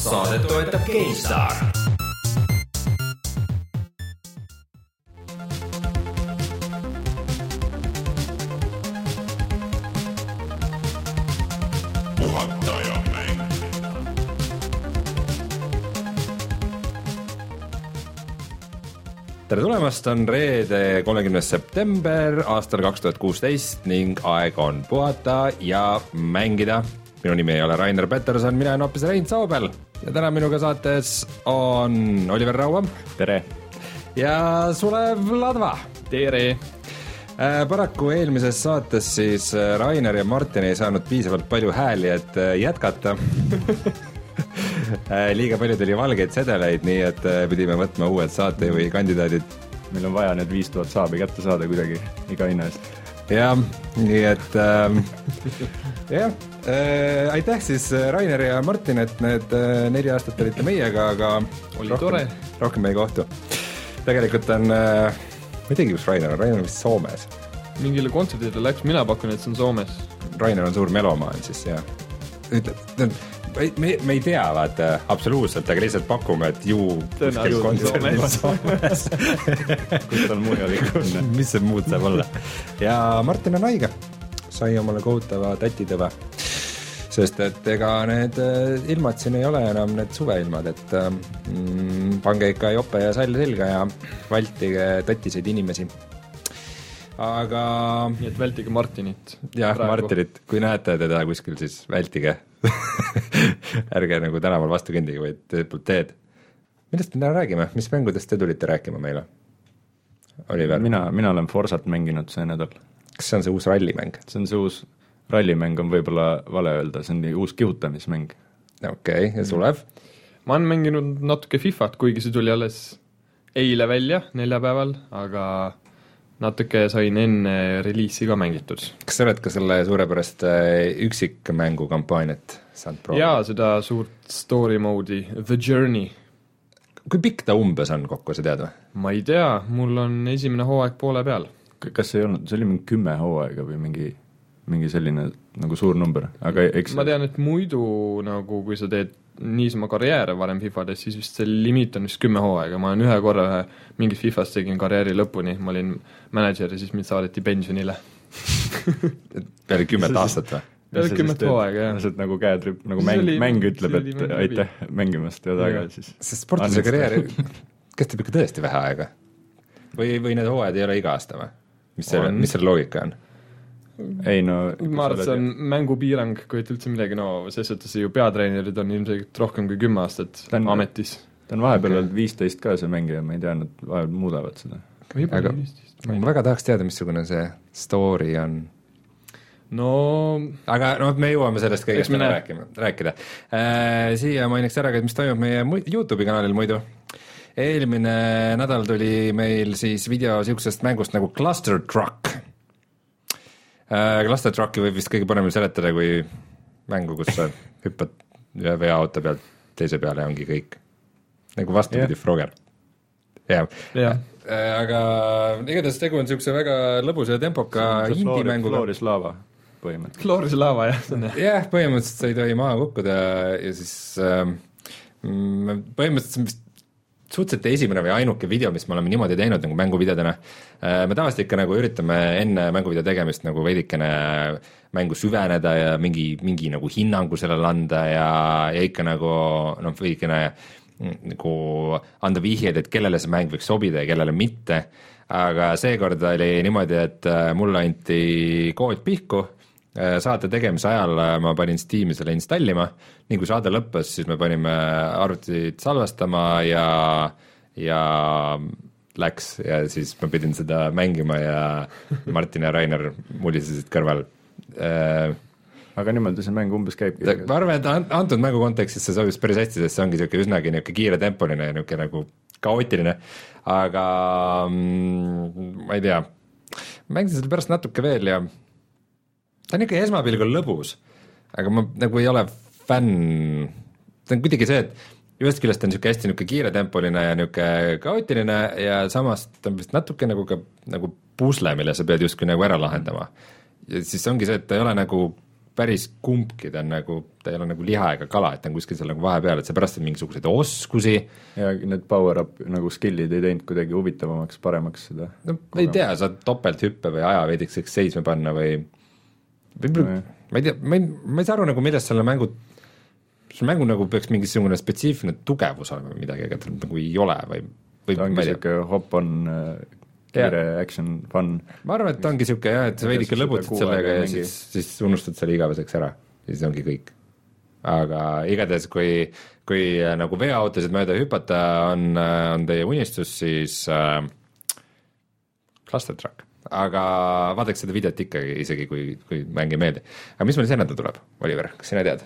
saadet toetab GameStar. tere tulemast, on reede, kolmekümnes september aastal kaks tuhat kuusteist ning aeg on puhata ja mängida. minu nimi ei ole Rainer Peterson, mina olen hoopis Rein Soobel ja täna minuga saates on Oliver Raua. tere! ja Sulev Ladva. tere! Äh, paraku eelmises saates siis äh, Rainer ja Martin ei saanud piisavalt palju hääli, et äh, jätkata liiga palju tuli valgeid sedeleid, nii et pidime võtma uued saatejuhi kandidaadid. meil on vaja need viis tuhat saabi kätte saada kuidagi iga hinna eest. Jah, nii et ähm, jah äh,, aitäh siis Rainer ja Martin, et need äh, neli aastat olite meiega, aga oli rohkem, tore. rohkem ei kohtu. tegelikult on äh,, ma ei teagi, kus Rainer on, Rainer on vist Soomes. mingile kontserdile läks, mina pakun, et see on Soomes. Rainer on suur melomaan siis ja ütleb, me, me ei tea, vaata, absoluutselt, aga lihtsalt pakume, et ju kuskil kontserdil Soomes kus tal mujal ikka on. mis see muud saab olla. ja Martin on haige, sai omale kohutava tätitõve. sest et ega need äh, ilmad siin ei ole enam need suveilmad, et mm, pange ikka jope ja sall selga ja vältige tätiseid inimesi aga. nii et vältige Martinit. jah, Martinit, kui näete teda kuskil, siis vältige ärge nagu tänaval vastu kõndige, vaid poolt teed. millest me täna räägime, mis mängudest te tulite rääkima meile? Oliver? mina, mina olen Forsat mänginud see nädal. kas see on see uus rallimäng? see on see uus, rallimäng on võib-olla vale öelda, see on uus kihutamismäng. okei okay,, ja Sulev? ma olen mänginud natuke Fifat, kuigi see tuli alles eile välja, neljapäeval, aga natuke sain enne reliisi ka mängitud. kas sa oled ka selle suurepärast äh, üksikmängu kampaaniat saanud proovida? jaa, seda suurt story mode'i, The Journey. kui pikk ta umbes on kokku, sa tead või? ma ei tea, mul on esimene hooaeg poole peal. kas see ei olnud, see oli mingi kümme hooaega või mingi, mingi selline nagu suur number, aga eks ma tean, et muidu nagu kui sa teed niisama karjääre varem Fifades, siis vist see limiit on vist kümme hooaega, ma olen ühe korra ühe mingis Fifas tegin karjääri lõpuni, ma olin mänedžer ja siis mind saadeti pensionile peale kümmet aastat või? peale kümmet hooaega, jah. lihtsalt nagu käed rüp-, nagu mäng, mäng ütleb, et aitäh mängimast ja taga siis sest sportlase karjäär kestab ikka tõesti vähe aega. või, või need hooajad ei ole iga aasta või? mis selle, mis selle loogika on? Ei no ma arvan, et see on mängupiirang, kui et üldse midagi, no ses suhtes ju peatreenerid on ilmselgelt rohkem kui kümme aastat on, ametis. ta on vahepeal olnud okay. viisteist ka, see mängija, ma ei tea, nad vahepeal muudavad seda. aga ma väga tahaks teada, missugune see story on. no aga noh, me jõuame sellest kõigest täna rääkima, rääkida äh,. siia mainiks ära ka, et mis toimub meie Youtube'i kanalil muidu eelmine nädal tuli meil siis video niisugusest mängust nagu Cluster Truck. Cluster Trucki võib vist kõige paremini seletada kui mängu, kus sa hüppad ühe veoauto pealt teise peale ja ongi kõik. nagu vastupidi yeah., Frogger. jah yeah. äh,, aga igatahes tegu on niisuguse väga lõbusa ja tempoka indie-mänguga. Floris Lava põhimõtteliselt. Floris Lava jah, see on jah. jah, põhimõtteliselt sa ei tohi maha kukkuda ja siis äh, põhimõtteliselt see on vist suhteliselt esimene või ainuke video, mis me oleme niimoodi teinud nagu mänguvideodena. Äh, me tavaliselt ikka nagu üritame enne mänguvideo tegemist nagu veidikene mängu süveneda ja mingi, mingi nagu hinnangu sellele anda ja, ja ikka nagu noh, veidikene nagu anda vihjeid, et kellele see mäng võiks sobida ja kellele mitte. aga seekord oli niimoodi, et äh, mulle anti kood pihku saate tegemise ajal ma panin Steam'i selle installima, nii kui saade lõppes, siis me panime arvutit salvestama ja, ja läks. Ja siis ma pidin seda mängima ja Martin ja Rainer mulisesid kõrval. Äh, aga niimoodi see mäng umbes käibki. ma arvan, et antud mängu kontekstis see sobis päris hästi, sest see ongi niisugune üsnagi niisugune kiiretempoline ja niisugune nagu kaootiline, aga mm, ma ei tea, mängisin selle pärast natuke veel ja ta on ikka esmapilgul lõbus, aga ma nagu ei ole fänn, ta on kuidagi see, et ühest küljest on niisugune hästi niisugune kiiretempoline ja niisugune kaootiline ja samas ta on vist natuke nagu ka nagu pusle, mille sa pead justkui nagu ära lahendama. ja siis ongi see, et ta ei ole nagu päris kumbki, ta on nagu, ta ei ole nagu liha ega kala, et ta on kuskil seal nagu vahepeal, et sa pärast saad mingisuguseid oskusi, ja need power-up nagu skill'id ei teinud kuidagi huvitavamaks, paremaks seda. no ma ei tea, saad topelthüppe või ajaveidikeseks seisma panna või võib-olla Nojah. ma ei tea, ma ei, ma ei saa aru nagu millest selle mängu, selle mängu nagu peaks mingisugune spetsiifiline tugevus olema või midagi, aga tal nagu ei ole või, või ta ongi niisugune hop-on äh, kiire action fun. ma arvan, et ta ongi niisugune jah, et sa veidike lõbutad sellega ja ei mängi. siis, siis unustad selle igaveseks ära ja siis ongi kõik. aga igatahes, kui, kui äh, nagu veoautosid mööda hüpata on, on teie unistus, siis äh, Cluster Truck, aga vaadake seda videot ikkagi, isegi kui, kui mäng ei meeldi. aga mis meil nädal tuleb, Oliver, kas sina tead?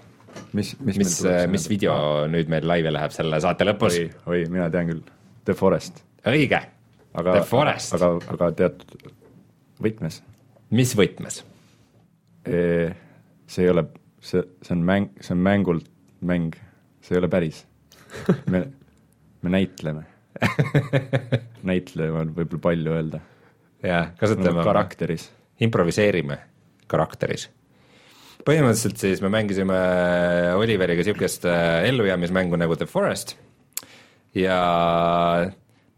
mis, mis mis, mis video nüüd meil laivi läheb selle saate lõpus oi?, oi, mina tean küll, The Forest. õige, aga The Forest. aga, aga teatud võtmes. mis võtmes? see ei ole, see, see on mäng, see on mängult mäng, see ei ole päris. me, me näitleme. näitlema on võib-olla palju öelda. jah, kasutame karakteris. improviseerime karakteris. põhimõtteliselt siis me mängisime Oliveriga niisugust äh, ellujäämismängu nagu The Forest ja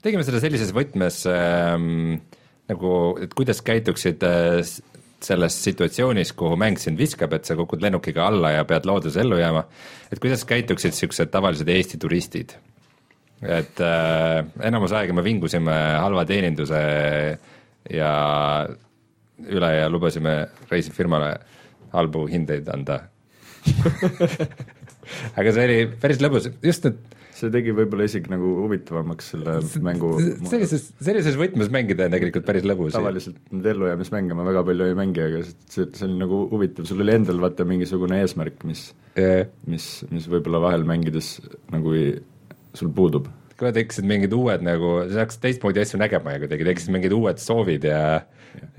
tegime seda sellises võtmes ähm, nagu, et kuidas käituksid äh, selles situatsioonis, kuhu mäng sind viskab, et sa kukud lennukiga alla ja pead looduses ellu jääma, et kuidas käituksid niisugused tavalised Eesti turistid. et äh, enamus aega me vingusime halva teeninduse ja üle ja lubasime reisifirmale halbu hindeid anda aga see oli päris lõbus, just need see tegi võib-olla isegi nagu huvitavamaks selle mängu sellises, sellises võtmes mängida on tegelikult päris lõbus. tavaliselt neid ellujäämismänge ma väga palju ei mängi, aga see, see, oli nagu huvitav, sul oli endal vaata mingisugune eesmärk, mis, mis, mis võib-olla vahel mängides nagu ei, sul puudub. Kui tekkisid mingid uued nagu, sa hakkasid teistmoodi asju nägema ja kuidagi tekkisid mingid uued soovid ja,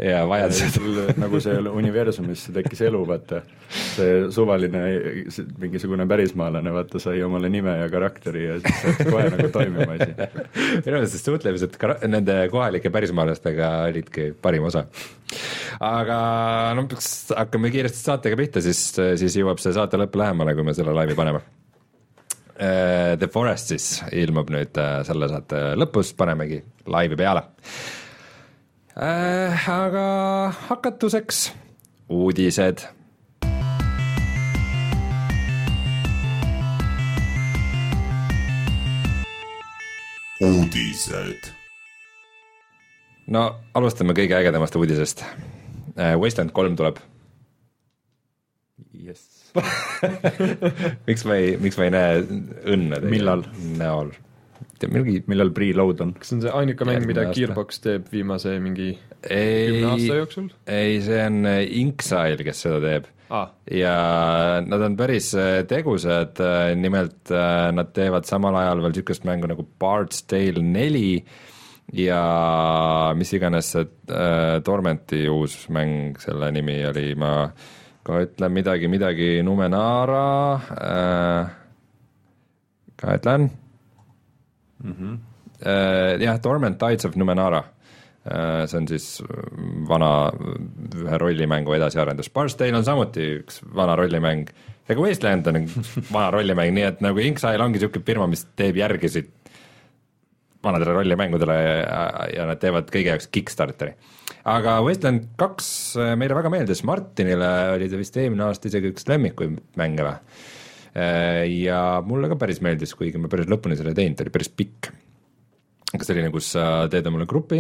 ja vajadused. sul nagu see universumis tekkis elu, vaata, see suvaline see mingisugune pärismaalane, vaata, sai omale nime ja karakteri ja siis hakkas kohe nagu toimima asi. minu meelest see suhtlemised nende kohalike pärismaalastega olidki parim osa. aga no peaks, hakkame kiiresti saatega pihta, siis, siis jõuab see saate lõpp lähemale, kui me selle laivi paneme. The Forest siis ilmub nüüd äh, selle saate lõpus, panemegi laivi peale. aga hakatuseks uudised uudised. no alustame kõige ägedamast uudisest. Wasteland kolm tuleb. Jess. miks ma ei, miks ma ei näe õnne teie Millal? näol? tea mingi millal pre-load on? kas see on see ainuke mäng, mida aasta. Gearbox teeb viimase mingi ei kümne, aasta jooksul ei, see on äh, Inksile, kes seda teeb ah,? ja nad on päris äh, tegusad, nimelt äh, nad teevad samal ajal veel niisugust mängu nagu Bard's Tale neli ja mis iganes see äh, Tormenti uus mäng, selle nimi oli, ma kohe ütlen midagi, midagi Numenara äh,, kohe ütlen mm. -hmm. Äh, jah, Torment Tides of Numenara Äh, see on siis vana ühe rollimängu edasiarendus, Bard's Tale on samuti üks vana rollimäng ja ka Wasteland on vana rollimäng, nii et nagu Inksile ongi niisugune firma, mis teeb järgisid vanadele rollimängudele ja, ja nad teevad kõige jaoks Kickstarteri. Aga Wasteland kaks äh, meile väga meeldis, Martinile oli ta vist eelmine aasta isegi üks lemmikuid mänge või? ja mulle ka päris meeldis, kuigi ma päris lõpuni selle ei teinud, ta oli päris pikk. aga selline, kus sa teed omale grupi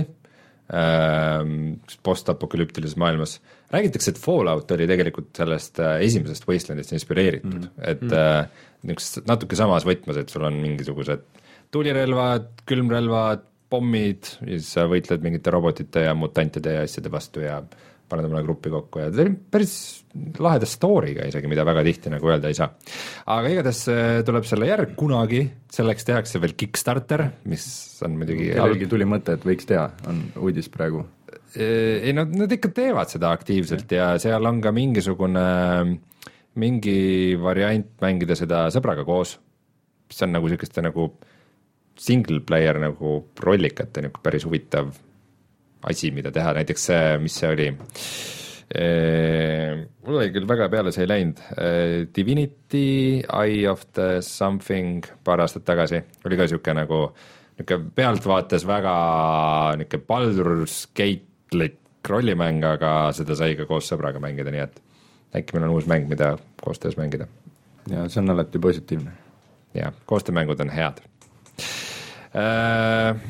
ähm, postapokalüptilises maailmas, räägitakse, et Fallout oli tegelikult sellest äh, esimesest Wastelandist inspireeritud mm, -hmm. et äh, niisugused natuke samas võtmes, et sul on mingisugused tulirelvad, külmrelvad, pommid ja siis sa võitled mingite robotite ja mutantide ja asjade vastu ja paned omale gruppi kokku ja ta oli päris laheda story'ga isegi, mida väga tihti nagu öelda ei saa. aga igatahes äh, tuleb selle järg kunagi, selleks tehakse veel Kickstarter, mis on muidugi kellelgi tuli mõte, et võiks teha, on uudis praegu. ei no nad ikka teevad seda aktiivselt ja seal on ka mingisugune, mingi variant mängida seda sõbraga koos, mis on nagu niisuguste nagu single player nagu rollikate niisugune päris huvitav asi, mida teha, näiteks see, mis see oli, mul oli küll väga peale see ei läinud, Divinity, Eye of the Something paar aastat tagasi oli ka niisugune nagu niisugune pealtvaates väga niisugune Baldur's Gate-lik rollimäng, aga seda sai ka koos sõbraga mängida, nii et äkki meil on uus mäng, mida koostöös mängida. ja see on alati positiivne. jah, koostöömängud on head.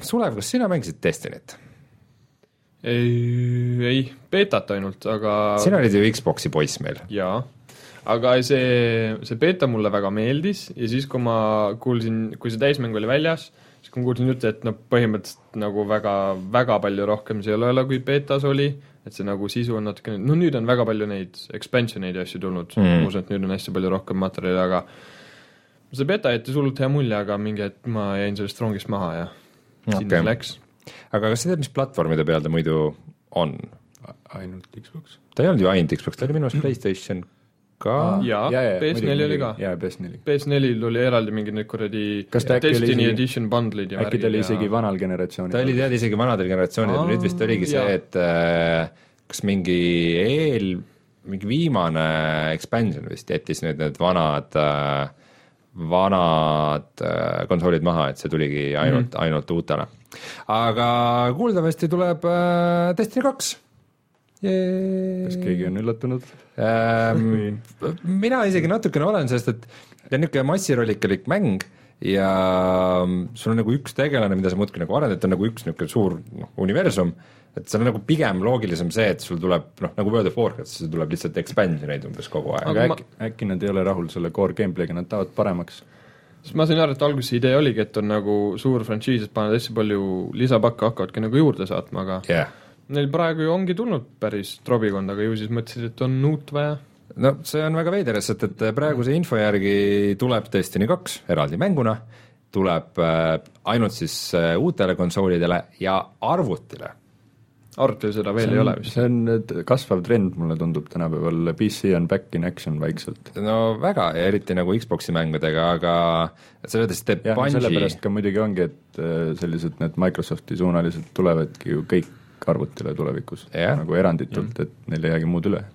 Sulev, kas sina mängisid Destinyt? ei, ei, beetat ainult, aga sina olid ju Xbox'i poiss meil. jaa, aga see, see beeta mulle väga meeldis ja siis, kui ma kuulsin, kui see täismäng oli väljas, siis kui ma kuulsin juttu, et noh, põhimõtteliselt nagu väga, väga palju rohkem see ei ole, kui beetas oli, et see nagu sisu on natukene, no nüüd on väga palju neid expansion eid ja asju tulnud mm., ma usun, et nüüd on hästi palju rohkem materjali, aga see beta jättis hullult hea mulje, aga mingi hetk ma jäin sellest rongist maha ja okay. sinna see läks aga kas sa tead, mis platvormide peal ta muidu on? ainult Xbox? ta ei olnud ju ainult Xbox, ta oli minu arust PlayStation ka jaa ja, ja, PS4 oli ka. jaa, PS4. PS4-l oli eraldi mingi need kuradi Destiny isegi, Edition bundle'id ja äkki ta oli isegi vanal generatsioonil? ta oli tead isegi vanadel generatsioonidel, nüüd vist oligi see, et äh, kas mingi eel, mingi viimane expansion vist jättis nüüd need vanad äh, vanad äh, konsoolid maha, et see tuligi ainult mm, -hmm. ainult uutele aga kuuldavasti tuleb äh, Destiny kaks. kas keegi on üllatunud ähm,? mina isegi natukene olen, sest et ta on niisugune massirollikalik mäng ja sul on nagu üks tegelane, mida sa muudkui nagu arendad, ta on nagu üks niisugune suur noh, universum, et seal on nagu pigem loogilisem see, et sul tuleb noh, nagu World of Warcraft, sul tuleb lihtsalt expansion eid umbes kogu aeg. aga äkki ma..., äkki nad ei ole rahul selle core gameplay'ga, nad tahavad paremaks sest ma sain aru, et alguses idee oligi, et on nagu suur frantsiis, et panevad hästi palju lisapakke, hakkavadki nagu juurde saatma, aga yeah. neil praegu ju ongi tulnud päris trobikond, aga ju siis mõtlesid, et on uut vaja no see on väga veider, sest et praeguse info järgi tuleb Destiny kaks eraldi mänguna, tuleb äh, ainult siis äh, uutele konsoolidele ja arvutile arvutil seda veel on, ei ole vist. see on kasvav trend, mulle tundub tänapäeval, PC on back in action vaikselt. no väga, ja eriti nagu Xbox'i mängudega, aga selles mõttes teeb jah, sellepärast ka muidugi ongi, et äh, sellised need Microsofti suunalised tulevadki ju kõik arvutile tulevikus, nagu eranditult, et neil ei jäägi muud üle.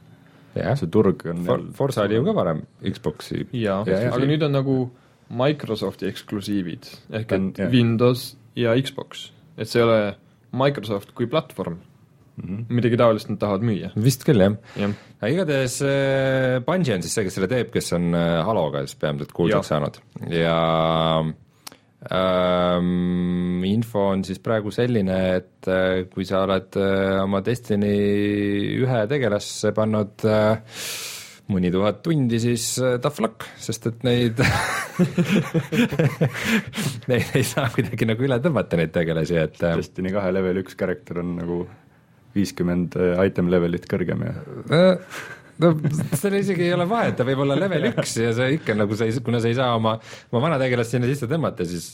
See turg on For, Forsa oli ju ka varem Xbox'i jaa. Ja, ja, aga nüüd on nagu Microsofti eksklusiivid, ehk et Windows ja Xbox, et see ei ole Microsoft kui platvorm. Mm. -hmm. midagi taolist nad tahavad müüa. vist küll, jah. Ja. aga igatahes äh, Bungi on siis see, kes selle teeb, kes on äh, Haloga siis peamiselt kuulsaks saanud. Ja info on siis praegu selline, et äh, kui sa oled äh, oma Destiny ühe tegelasse pannud äh, mõni tuhat tundi, siis tough luck, sest et neid neid ei saa kuidagi nagu üle tõmmata, neid tegelasi, et Destiny kahe level üks character on nagu viiskümmend item levelit kõrgem ja no seal isegi ei ole vahet, ta võib olla level üks ja see ikka nagu sa ei, kuna sa ei saa oma, oma vana tegelast sinna sisse tõmmata, siis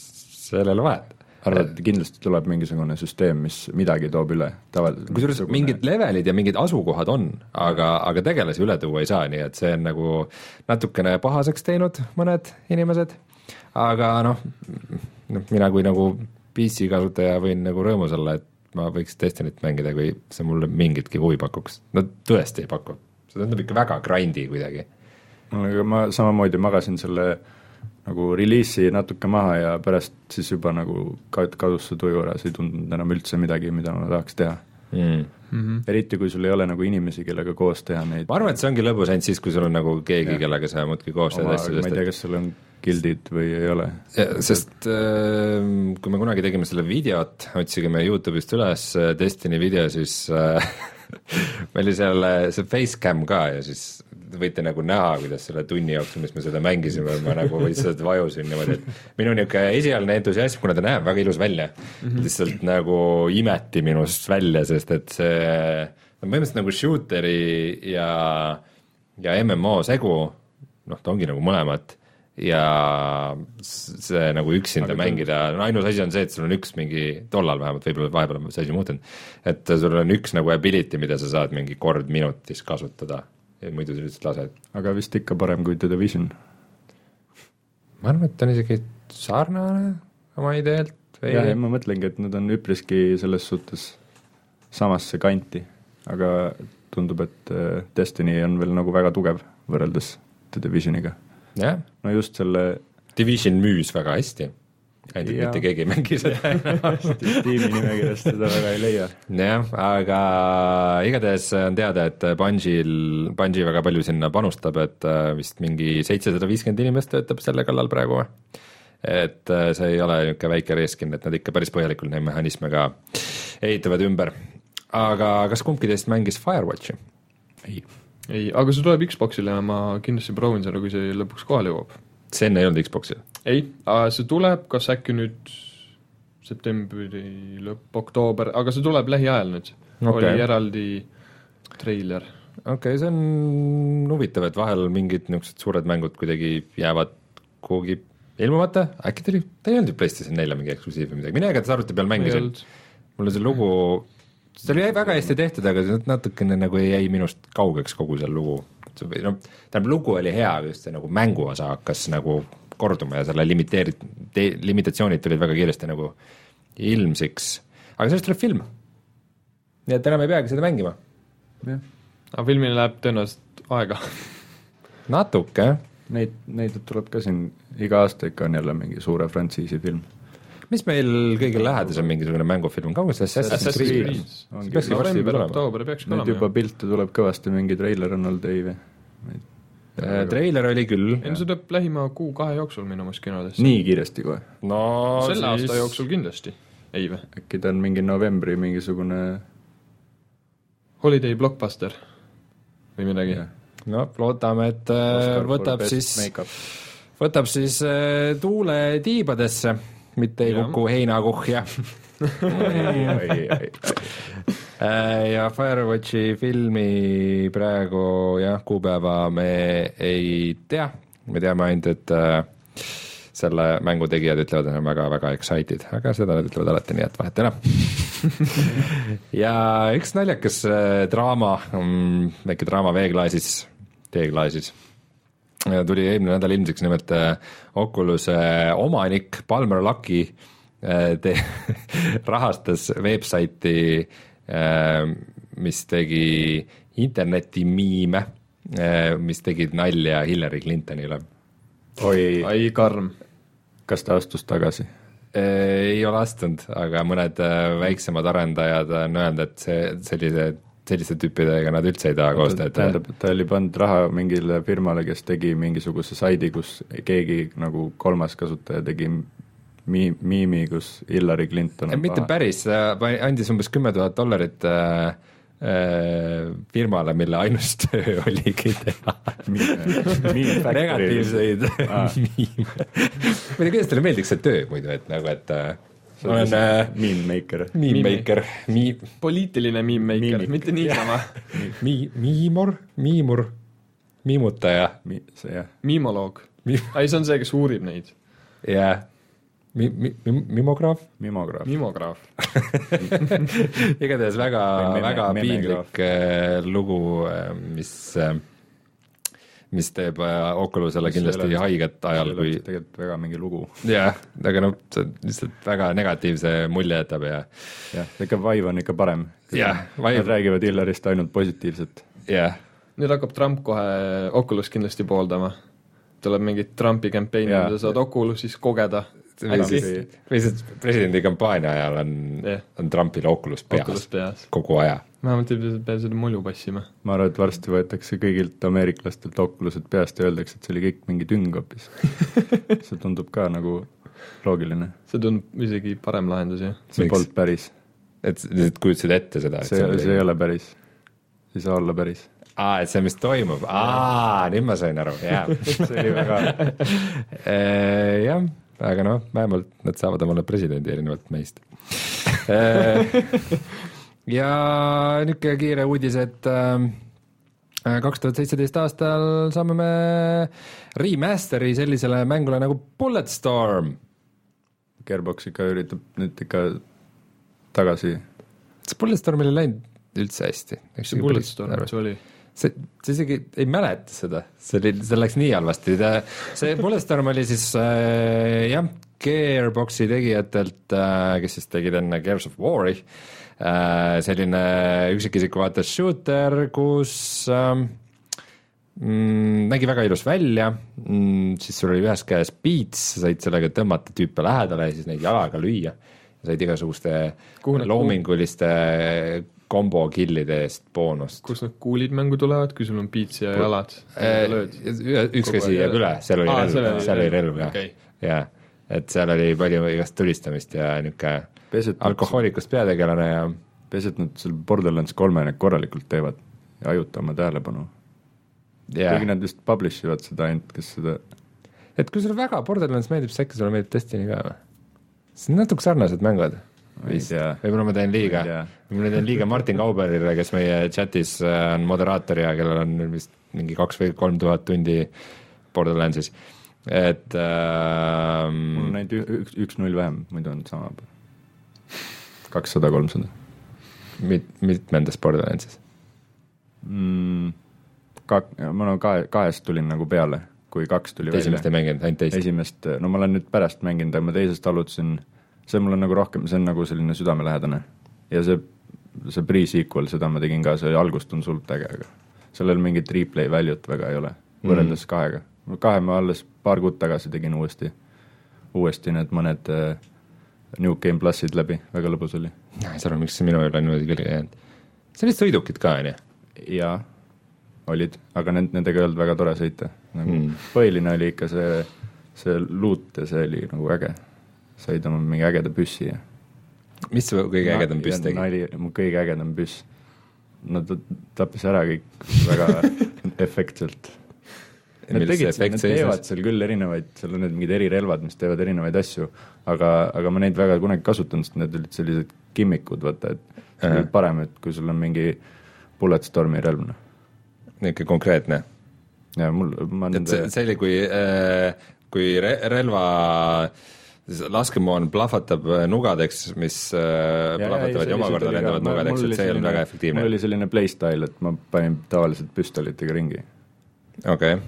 seal ei ole vahet. Arvad, et kindlasti tuleb mingisugune süsteem, mis midagi toob üle tavaliselt? kusjuures mingid levelid ja mingid asukohad on, aga, aga tegelasi üle tuua ei saa, nii et see on nagu natukene pahaseks teinud mõned inimesed, aga noh, noh mina kui nagu PC kasutaja võin nagu rõõmus olla, et ma võiks Destinyt mängida, kui see mulle mingitki huvi pakuks, no tõesti ei paku, see tundub ikka väga grind'i kuidagi. aga ma samamoodi magasin selle nagu reliisi natuke maha ja pärast siis juba nagu kad-, kadus see tuju ära, see ei tundunud enam üldse midagi, mida ma tahaks teha mm.. Mm -hmm. eriti, kui sul ei ole nagu inimesi, kellega koos teha neid ma arvan, et see ongi lõbus ainult siis, kui sul on nagu keegi, kellega sa muudkui koos teed asju, ma ei tea, kas sul on gildid või ei ole. sest äh, kui me kunagi tegime selle videot, otsigime Youtube'ist üles Destiny video, siis äh, meil oli seal äh, see facecam ka ja siis võite nagu näha, kuidas selle tunni jooksul, mis me seda mängisime, ma nagu lihtsalt vajusin niimoodi, et minu niisugune esialgne entusiasm, kuna ta näeb väga ilus välja mm, -hmm. lihtsalt nagu imeti minust välja, sest et see on põhimõtteliselt nagu shooter'i ja, ja MMO segu, noh, ta ongi nagu mõlemat ja see nagu üksinda Aga mängida, no ainus asi on see, et sul on üks mingi, tollal vähemalt, võib-olla vahepeal on see asi muutunud, et sul on üks nagu ability, mida sa saad mingi kord minutis kasutada ja muidu sa lihtsalt lased. aga vist ikka parem kui The Division? ma arvan, et ta on isegi sarnane oma ideelt või jah, ma mõtlengi, et nad on üpriski selles suhtes samasse kanti, aga tundub, et äh, Destiny on veel nagu väga tugev võrreldes The Divisioniga. jah, no just selle Division müüs väga hästi, ainult et mitte keegi ei mängi seda. tiimi nimekirjast seda väga ei leia. jah, aga igatahes on teada, et Bungil, Bungi väga palju sinna panustab, et äh, vist mingi seitsesada viiskümmend inimest töötab selle kallal praegu. et äh, see ei ole niisugune väike reeskin, et nad ikka päris põhjalikult neid mehhanisme ka ehitavad ümber. aga kas kumbki teist mängis Firewatchi? ei. ei, aga see tuleb Xboxile ja ma kindlasti proovin seda, kui see lõpuks kohale jõuab. see enne ei olnud Xboxil. ei, see tuleb kas äkki nüüd septembri lõpp, oktoober, aga see tuleb lähiajal nüüd okay.. Oli eraldi treiler. okei okay,, see on huvitav, et vahel mingid niisugused suured mängud kuidagi jäävad kuhugi ilmumata, äkki ta oli, ta ei olnud ju PlayStation nelja mingi eksklusiiv või midagi, mina igatahes arvuti peal mängisin, mulle see lugu, see oli väga hästi tehtud, aga see natukene nagu jäi minust kaugeks kogu see lugu. või noh, tähendab lugu oli hea, aga just see nagu mänguosa hakkas nagu korduma ja selle limiteerit-, limitatsioonid tulid väga kiiresti nagu ilmsiks, aga sellest tuleb film. nii et enam ei peagi seda mängima. jah, aga filmile läheb tõenäoliselt aega. natuke jah neid, neid tuleb ka siin iga aasta ikka on jälle mingi suure frantsiisi film. Mis meil kõige lähedasem mingisugune mängufilm, see Assassin's Creed see peakski varsti peaks ka nüüd olema juba pilte tuleb kõvasti, mingi treiler on olnud ei või? Äh, treiler oli küll. ei no see tuleb lähima kuu-kahe jooksul minu meelest kinodesse. nii kiiresti kohe, no selle aasta jooksul kindlasti. ei või? äkki ta on mingi novembri mingisugune Holiday blockbuster või midagi. no loodame, et äh, Oscar võtab siis, võtab siis äh, tuule tiibadesse, mitte ei Jah. kuku heinakuhja. Ei, ei, ei. Äh, ja Firewatchi filmi praegu jah, kuupäeva me ei tea, me teame ainult, et äh, selle mängu tegijad ütlevad, et nad on väga-väga excited, aga seda nad ütlevad alati, nii et vahet ei ole. ja üks naljakas äh, draama, väike draama veeklaasis, teeklaasis, tuli eelmine nädal ilmsiks nimelt äh, Oculus'e omanik Palmer Lucky äh, te- rahastas veebsaiti, mis tegi internetimiime, mis tegid nalja Hillary Clintonile. oi, ai karm. kas ta astus tagasi? ei ole astunud, aga mõned äh, väiksemad arendajad on öelnud, et see sellise, selliste tüüpidega nad üldse ei taha koostööd teha. tähendab, et ta oli pannud raha mingile firmale, kes tegi mingisuguse saidi, kus keegi nagu kolmas kasutaja tegi mi-, miimi, kus Hillary Clinton on mitte paha. päris, andis umbes kümme tuhat dollarit äh, äh, firmale, mille ainus töö oligi teha negatiivseid miime. ma ei tea, kuidas teile meeldiks see töö muidu, et nagu, et äh, ma olen äh, Meme maker. meme maker, mi-, poliitiline meme-maker, Mimik. mitte niisama. mi-, miimur, miimur, miimutaja, Mi-, see jah, mimoloog. Mi- ai, see on see, kes uurib neid. jah, mi-, mi-, mi-, mimograaf, mimograaf. mimograaf. igatahes väga meme- väga piinlik äh, lugu, mis äh, mis teeb äh, Oculusele kindlasti haiget ajal, kui tegelikult väga mingi lugu. jah, aga noh, see lihtsalt väga negatiivse mulje jätab ja jah, ikka Vive on ikka parem. Jah, Vive- Nad räägivad Hillarist ainult positiivset. jah, nüüd hakkab Trump kohe Oculus kindlasti pooldama. tuleb mingid Trumpi Jaa. ja saad Oculus'is kogeda. Või äkki siis, või siis presidendi kampaania ajal on Jah. on Trumpil Oculus Oculus peas peas. kogu aja. vähemalt ei pea- seda mulju passima. ma arvan, et varsti võetakse kõigilt ameeriklastelt Oculused peast ja öeldakse, et see oli kõik mingi tüng hoopis. see tundub ka nagu loogiline. see tundub isegi parem lahendus, jah. see polnud päris. et lihtsalt kujutasid ette seda, et see, see ei ole päris. see ei saa olla päris. aa, et see, mis toimub, aa, nüüd ma sain aru, jaa. see oli väga, jah, aga noh, vähemalt nad saavad omale presidendi erinevalt meist. ja niisugune kiire uudis, et ähm, kaks tuhat seitseteist aastal saame me remaster'i sellisele mängule nagu Bulletstorm. Gearbox ikka üritab nüüd ikka tagasi, see Bulletstormil ei läinud üldse hästi. mis see Bulletstorm üldse oli? See, sa isegi ei mäleta seda, see oli, see läks nii halvasti, see Bulletstorm oli siis äh, jah, Gearboxi tegijatelt äh,, kes siis tegid enne Gears of War'i. Äh,, selline üksikisiku vaates shooter, kus äh, mm, nägi väga ilus välja. Mm,, siis sul oli ühes käes beats, sa said sellega tõmmata tüüpe lähedale ja siis neid jalaga lüüa. said igasuguste Kuhu need- loominguliste kombo kill'ide eest boonust. kust need kuulid mängu tulevad, kui sul on piits ja jalad? Äh, üks Kogu käsi aeg jääb üle, seal oli Aa, relv, seal oli relv, jah okei. jah, et seal oli palju igast tulistamist ja niisugune alkohoolikust peategelane ja peaasi, et nad seal Borderlands kolme need korralikult teevad ja hajuta oma tähelepanu. ja kuigi nad vist publish ivad seda ainult, kes seda, et kui sulle väga Borderlands meeldib, siis äkki sulle meeldib Destiny ka või? see on natuke sarnased mängud. Ei tea, võib-olla ma teen liiga ei võib-olla teen liiga Martin Kauberile, kes meie chatis äh, on moderaator ja kellel on vist mingi kaks või kolm tuhat tundi Borderlandsis, et äh, mul on ainult ü- üks, üks-null vähem, muidu on sama. kakssada, kolmsada mit-, mitmendas Borderlandsis? mm,. Kak-, ma no kahe, kahest tulin nagu peale, kui kaks tuli esimest ei välja. mänginud, ainult teist? esimest, no ma olen nüüd pärast mänginud, aga ma teisest alutasin, see mul on nagu rohkem, see on nagu selline südamelähedane. ja see, see pre-sequel, seda ma tegin ka, see algust on suht äge, aga sellel mingit replay value't väga ei ole, võrreldes mm. kahega. kahe ma alles paar kuud tagasi tegin uuesti, uuesti need mõned äh, New Game plussid läbi, väga lõbus oli. ei saa aru, miks see minu üle niimoodi külge jäänud. see olid sõidukid ka, on ju? jaa, olid, aga need, nendega ei olnud väga tore sõita. nagu mm. põhiline oli ikka see, see luut ja see oli nagu äge. Said oma mingi ägeda püssi ja mis su kõige ägedam püss tegi? nali, mu kõige ägedam püss. no ta tappis ära kõik väga efektselt. Nad tegid, nad teevad seal küll erinevaid, seal on need mingid erirelvad, mis teevad erinevaid asju, aga, aga ma neid väga kunagi kasutanud, sest need olid sellised gimmikud, vaata, et see on parem, et kui sul on mingi Bulletstormi relv, noh. niisugune konkreetne. ja mul, ma et see, see oli, kui äh,, kui re-, relva laskemoon plahvatab äh, nugadeks, mis äh, plahvatavad ja omakorda lendavad nugadeks, et see ei olnud väga efektiivne mul. oli selline playstyle, et ma panin tavaliselt püstolitega ringi, okei okay.,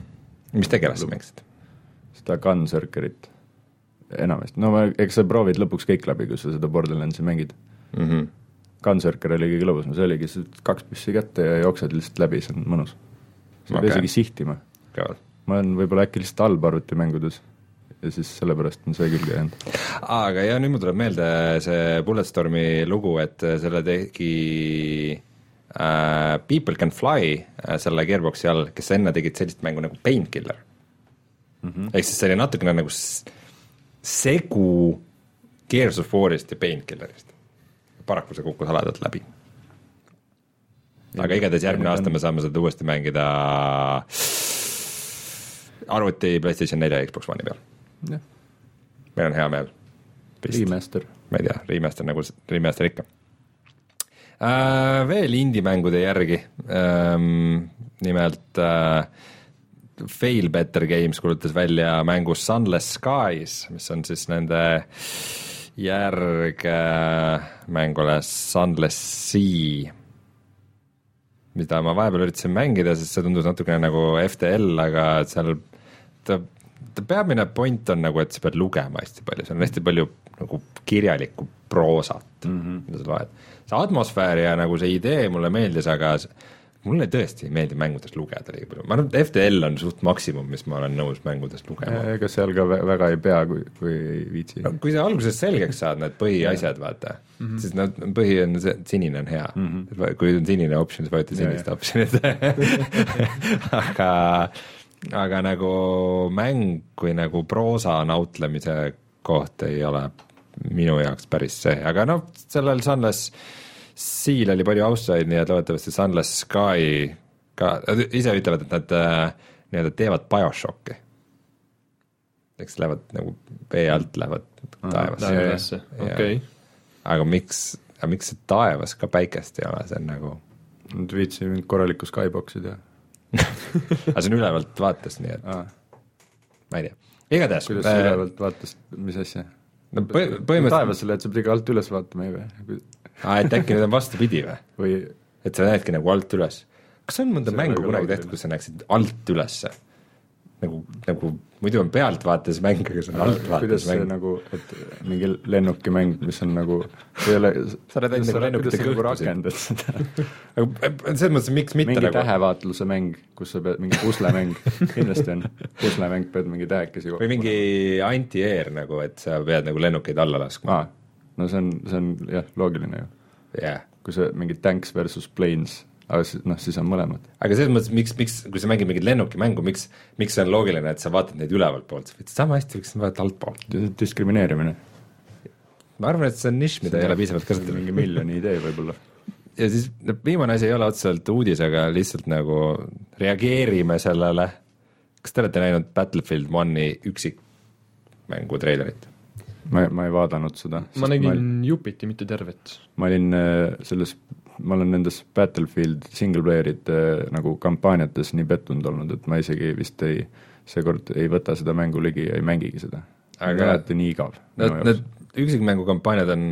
mis tegelast sa mängisid? seda Gunzerkerit enamasti, no ma, eks sa proovid lõpuks kõik läbi, kui sa seda Borderlandsi mängid. mm. -hmm. Gunzerker oli kõige lõbusam, see oligi, sa kaks püssi kätte ja jooksed lihtsalt läbi, see on mõnus. sa ei Okei. pea isegi sihtima. Ma olen võib-olla äkki lihtsalt halb arvutimängudes ja siis sellepärast on see külge jäänud. aga ja nüüd mul tuleb meelde see Bulletstormi lugu, et selle tegi äh, People Can Fly äh, selle Gearboxi all, kes enne tegid sellist mängu nagu Painkiller mm -hmm.. ehk siis see oli natukene nagu segu Gears of War'ist ja Painkillerist. paraku see kukkus haledalt läbi. aga igatahes järgmine aasta me saame seda uuesti mängida arvuti PlayStation nelja ja Xbox One'i peal, meil on hea meel. remaster. ma ei tea, remaster nagu remaster ikka äh,. veel indie-mängude järgi ähm,, nimelt äh, Fail Better Games kuulutas välja mängu Sunless Skies, mis on siis nende järg äh, mängule Sunless Sea, mida ma vahepeal üritasin mängida, sest see tundus natukene nagu FTL, aga seal ta peamine point on nagu, et sa pead lugema hästi palju, seal on hästi palju nagu kirjalikku proosat mm, -hmm. mida sa loed. see atmosfäär ja nagu see idee mulle meeldis, aga mulle tõesti ei meeldi mängudest lugeda liiga palju, ma arvan, et FTL on suht maksimum, mis ma olen nõus mängudest lugema. ega seal ka vä- väga ei pea, kui, kui ei viitsi no kui sa alguses selgeks saad need põhiasjad, vaata mm, -hmm. siis nad, põhi on see, sinine on hea mm. -hmm. kui on sinine optsioon, siis vajuta sinist optsioonit aga, aga nagu mäng kui nagu proosa nautlemise koht ei ole minu jaoks päris see, aga noh, sellel Sunless Seal oli palju austajaid, nii et loodetavasti Sunless Sky ka, ise ütlevad, et nad äh, nii-öelda teevad BioShocki. eks lähevad nagu vee alt lähevad taevasse. taevasse, okei. aga miks, aga miks see taevas ka päikest ei ole, see on nagu, Nad viitsi mingit korralikku skybox'i teha. aga see on ülevalt vaates, nii et aa, ma ei tea, igatahes. kuidas sa ülevalt vaatasid, mis asja? no põ- põhimõtteliselt, taevasse lähed, sa pidid alt üles vaatama ju või? et äkki nüüd on vastupidi või? või et sa näedki nagu alt üles. kas on mõnda See mängu kunagi tehtud, kus sa näeksid alt ülesse? Nagu, nagu muidu on pealtvaates mäng, aga see on altvaates see mäng. nagu, et mingi lennukimäng, mis on nagu, see ei ole, Sa oled ainult nagu lennukite sa kõhtu rakendad seda? aga selles mõttes, miks mitte mingi nagu tähevaatluse mäng, kus sa pead, mingi puslemäng, kindlasti on, puslemäng, pead mingi tähekesi või mingi anti-air nagu, et sa pead nagu lennukeid alla laskma. aa, no see on, see on jah, loogiline ju. jah. kui see mingi tanks versus planes, aga siis noh, siis on mõlemad. aga selles mõttes, miks, miks, kui sa mängid mingit lennukimängu, miks, miks see on loogiline, et sa vaatad neid ülevalt poolt, sa võid sama hästi võiks vaadata altpoolt. diskrimineerimine. ma arvan, et see on nišš, mida ei ole piisavalt kasutatud. mingi miljoni idee võib-olla. ja siis no viimane asi ei ole otseselt uudis, aga lihtsalt nagu reageerime sellele. kas te olete näinud Battlefield One'i üksikmängu treilerit? ma, ma ei vaadanud seda. ma nägin jupiti, mitte tervet. ma olin äh, selles, ma olen nendes Battlefield single player'ite äh, nagu kampaaniates nii pettunud olnud, et ma isegi vist ei, seekord ei võta seda mängu ligi ja ei mängigi seda. Aga- alati nii igav. Need, need üksikmängu kampaaniad on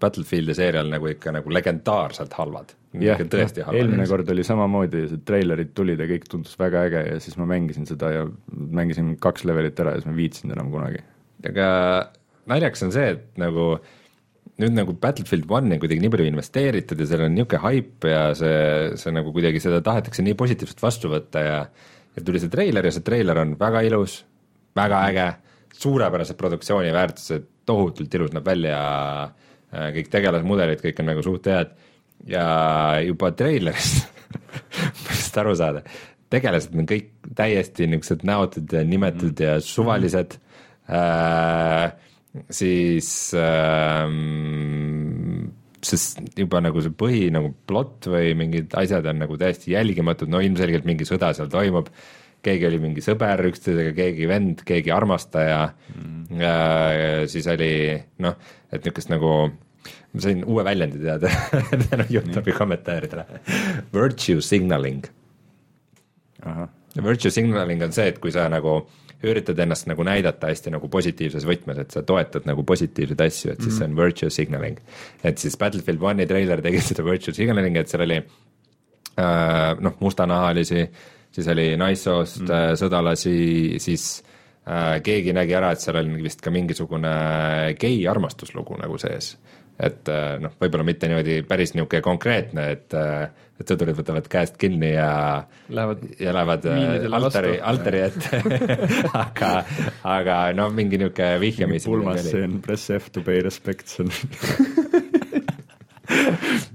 Battlefieldi seerial nagu ikka nagu legendaarselt halvad. jah, eelmine kord oli samamoodi, see treilerid tulid ja kõik tundus väga äge ja siis ma mängisin seda ja mängisin kaks levelit ära ja siis ma ei viitsinud enam kunagi. aga naljakas on see, et nagu nüüd nagu Battlefield One'i kuidagi nii palju investeeritud ja seal on niisugune haip ja see, see nagu kuidagi seda tahetakse nii positiivselt vastu võtta ja ja tuli see treiler ja see treiler on väga ilus, väga äge, suurepärased produktsiooni väärtused, tohutult ilus näeb välja, kõik tegelasmudelid, kõik on nagu suht head. Ja juba treilerist millest aru saada, tegelased on kõik täiesti niisugused näotud ja nimetud ja suvalised. Äh, siis ähm, sest juba nagu see põhi nagu plott või mingid asjad on nagu täiesti jälgimatud, no ilmselgelt mingi sõda seal toimub, keegi oli mingi sõber üksteisega, keegi vend, keegi armastaja. Mm. äh,, siis oli noh, et niisugust nagu ma sain uue väljendi teada tänu Youtube'i kommentaaridele, virtue signaling. Virtue signaling on see, et kui sa nagu üritad ennast nagu näidata hästi nagu positiivses võtmes, et sa toetad nagu positiivseid asju, et siis mm -hmm. see on virtue signaling. et siis Battlefield One'i treiler tegi seda virtue signaling'i, et seal oli äh, noh, mustanahalisi, siis oli naissoost mm -hmm. sõdalasi, siis äh, keegi nägi ära, et seal oli vist ka mingisugune gei armastuslugu nagu sees et äh, noh, võib-olla mitte niimoodi päris niisugune konkreetne, et, äh, et sõdurid võtavad käest kinni ja Lähevad ja lähevad äh, altari, altari ette. Aga, aga noh, mingi niisugune vihjamisi. pulmasseen, press F to pay respect, see on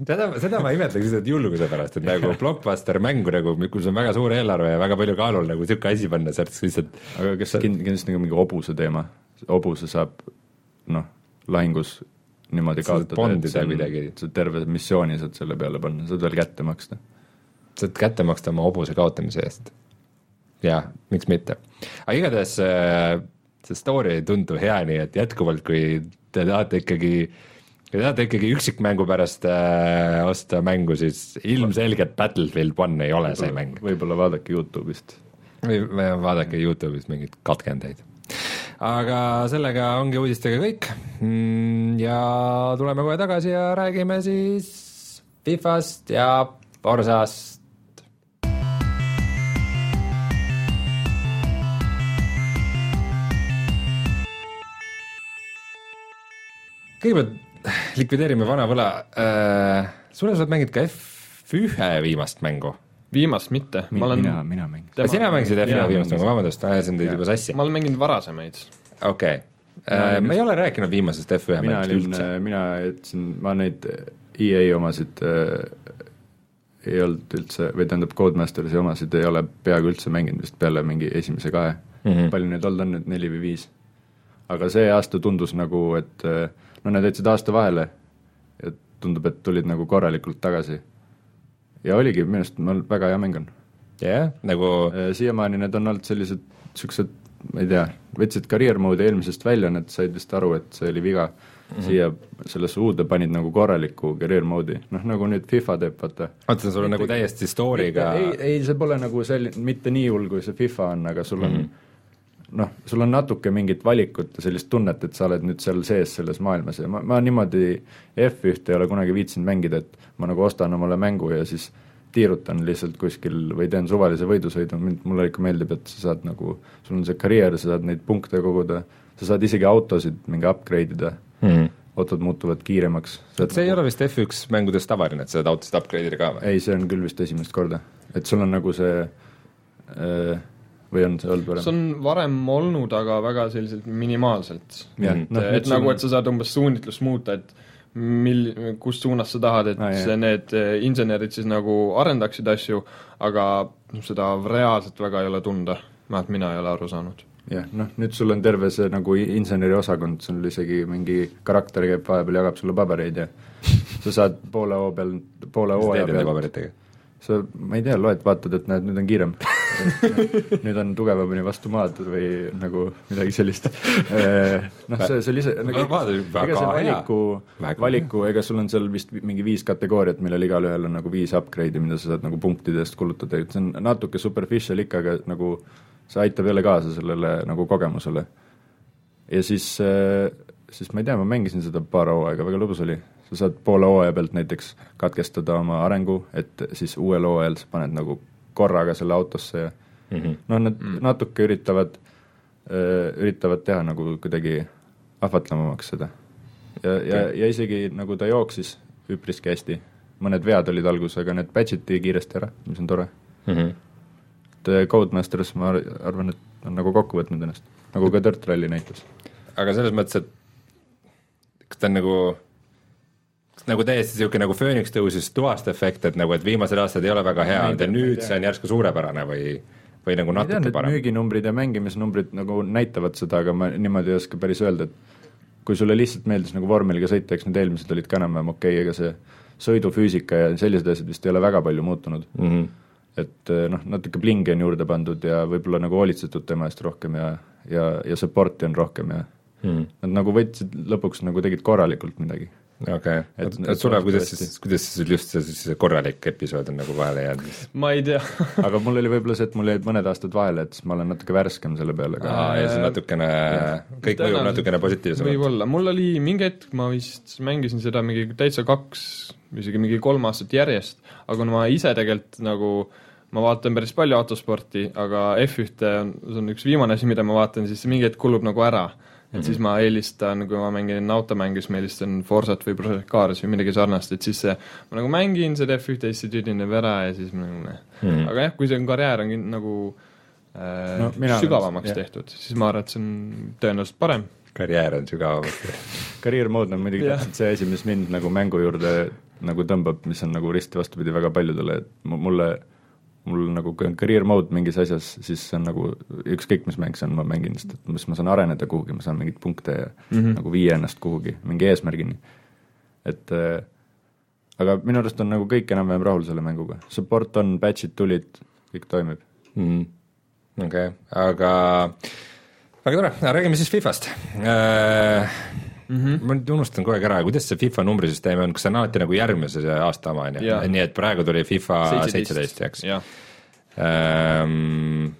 seda, seda ma imetleks lihtsalt julguse pärast, et nagu blockbuster mängu nagu, kus on väga suur eelarve ja väga palju kaalul nagu niisugune asi panna, sealt lihtsalt aga kas kind-, kindlasti nagu mingi hobuse teema, hobuse saab noh, lahingus niimoodi kaotada, et on, kuidagi. sa terve missiooni saad selle peale panna, saad veel kätte maksta. saad kätte maksta oma hobuse kaotamise eest. jaa, miks mitte. aga igatahes äh, see story ei tundu hea, nii et jätkuvalt, kui te tahate ikkagi kui te tahate ikkagi üksikmängu pärast äh, osta mängu, siis ilmselgelt Battlefield One ei ole see mäng. võib-olla vaadake Youtube'ist. või vaadake Youtube'is mingeid katkendeid. Aga sellega ongi uudistega kõik Mm, ja tuleme kohe tagasi ja räägime siis Fifast ja Forsast. kõigepealt likvideerime vana võla äh,. sulle sa oled mänginud ka F1 viimast mängu viimast mitte, ma olen mina, mina mängisin. Tema- sina mängisid F1 Mina viimast mängu, vabandust, ajasin teid juba sassi. ma olen mänginud varasemaid. okei okay., ma ei ole rääkinud viimasest F1 mina mängust üldse., mina jätsin, ma neid EA omasid äh, ei olnud üldse, või tähendab, Codemastersi omasid ei ole peaaegu üldse mänginud vist peale mingi esimese kahe mm. -hmm. palju neid olnud on nüüd, neli või viis? aga see aasta tundus nagu, et äh, no nad jätsid aasta vahele ja tundub, et tulid nagu korralikult tagasi. Ja oligi, minu arust mul väga hea mäng on. jah, nagu Äh, siiamaani need on olnud sellised, niisugused, ma ei tea, võtsid career mode'i eelmisest välja, nad said vist aru, et see oli viga mm, -hmm. siia sellesse uude panid nagu korraliku career mode'i, noh nagu nüüd FIFA teeb, vaata. vaata, sul on nagu täiesti story'ga ei, ei see pole nagu selline, mitte nii hull, kui see FIFA on, aga sul on mm -hmm. Noh, sul on natuke mingit valikut ja sellist tunnet, et sa oled nüüd seal sees selles maailmas ja ma, ma niimoodi F1-te ei ole kunagi viitsinud mängida, et ma nagu ostan omale mängu ja siis tiirutan lihtsalt kuskil või teen suvalise võidusõidu, mind, mulle ikka meeldib, et sa saad nagu, sul on see karjäär, sa saad neid punkte koguda, sa saad isegi autosid mingi upgrade ida mm, -hmm. autod muutuvad kiiremaks. see nagu... ei ole vist F1 mängudes tavaline, et sa saad autosid upgrade ida ka või? ei, see on küll vist esimest korda, et sul on nagu see äh, või on see olnud varem? see on varem olnud, aga väga selliselt minimaalselt. et, no, et nagu, et sa saad umbes suunitlust muuta, et mil-, kus suunas sa tahad, et ah, see, need eh, insenerid siis nagu arendaksid asju, aga noh, seda reaalselt väga ei ole tunda, vähemalt mina ei ole aru saanud. jah, noh nüüd sul on terve see nagu inseneriosakond, sul isegi mingi karakter käib vahepeal, jagab sulle pabereid ja sa saad poole hoo peal, poole hooaja peal sa, ma ei tea, loed, vaatad, et näed, nüüd on kiirem nüüd on tugevamini vastu maad või nagu midagi sellist. Eh, noh, see, see lisa, nagu, ega see valiku, valiku, ega sul on seal vist mingi viis kategooriat, millel igalühel on nagu viis upgrade'i, mida sa saad nagu punktidest kulutada, et see on natuke superficial ikka, aga nagu see aitab jälle kaasa sellele nagu kogemusele. ja siis, eh, siis ma ei tea, ma mängisin seda paar hooaega, väga lõbus oli sa saad poole hooaja pealt näiteks katkestada oma arengu, et siis uuel hooajal sa paned nagu korraga selle autosse ja mm -hmm. noh, nad mm -hmm. natuke üritavad, üritavad teha nagu kuidagi ahvatlevamaks seda. ja ja, ja isegi nagu ta jooksis üpriski hästi, mõned vead olid alguses, aga need patch iti kiiresti ära, mis on tore mm. -hmm. et Codemasters, ma arvan, et on nagu kokku võtnud ennast, nagu ka Dirt Rally näitas. aga selles mõttes, et kas ta on nagu nagu täiesti niisugune nagu fööniks tõusis tuvastefekt, et nagu, et viimased aastad ei ole väga hea olnud ja nüüd see on järsku suurepärane või või nagu natuke tean, parem? müüginumbrid ja mängimisnumbrid nagu näitavad seda, aga ma niimoodi ei oska päris öelda, et kui sulle lihtsalt meeldis nagu vormeliga sõita, eks need eelmised olid ka enam-vähem okei okay,, ega see sõidufüüsika ja sellised asjad vist ei ole väga palju muutunud mm. -hmm. et eh, noh, natuke blingi on juurde pandud ja võib-olla nagu hoolitsetud tema eest rohkem ja, ja, ja support'i on rohkem ja mm -hmm. nad nagu võtsid lõpuks nagu tegid korralikult midagi okei okay., et, et sulle, kuidas siis, kuidas siis just see, see korralik episood on nagu vahele jäänud? ma ei tea aga mul oli võib-olla see, et mul jäid mõned aastad vahele, et siis ma olen natuke värskem selle peale ka. aa, ja siis natukene, kõik mõjub natukene positiivsemalt. võib-olla, mul oli mingi hetk, ma vist mängisin seda mingi täitsa kaks, isegi mingi kolm aastat järjest, aga kuna ma ise tegelikult nagu ma vaatan päris palju autosporti, aga F1-te on, see on üks viimane asi, mida ma vaatan, siis mingi hetk kulub nagu ära et mm -hmm. siis ma eelistan, kui ma mängin automänge, siis ma eelistan Forsat või Project Cars või midagi sarnast, et siis see, ma nagu mängin seda F1-te ja siis see tüdineb ära ja siis ma nagu noh mm -hmm., aga jah, kui see on karjäär on nagu äh, no, sügavamaks olen, tehtud, siis ma arvan, et see on tõenäoliselt parem. karjäär on sügavamaks Career mode on muidugi täpselt see asi, mis mind nagu mängu juurde nagu tõmbab, mis on nagu risti vastupidi väga paljudele, et mulle mul nagu career mode mingis asjas, siis see on nagu ükskõik, mis mäng see on, ma mängin, et siis ma saan areneda kuhugi, ma saan mingeid punkte ja mm -hmm. nagu viia ennast kuhugi, mingi eesmärgini. et äh, aga minu arust on nagu kõik enam-vähem rahul selle mänguga, support on, patch'id tulid, kõik toimib mm. -hmm. okei okay., aga väga tore, räägime siis Fifast äh, mm. -hmm. ma nüüd unustan kogu aeg ära, kuidas see FIFA numbrisüsteem on, kas see on alati nagu järgmise aasta oma, on ju, nii et praegu tuli FIFA seitseteist, eks? Ähm,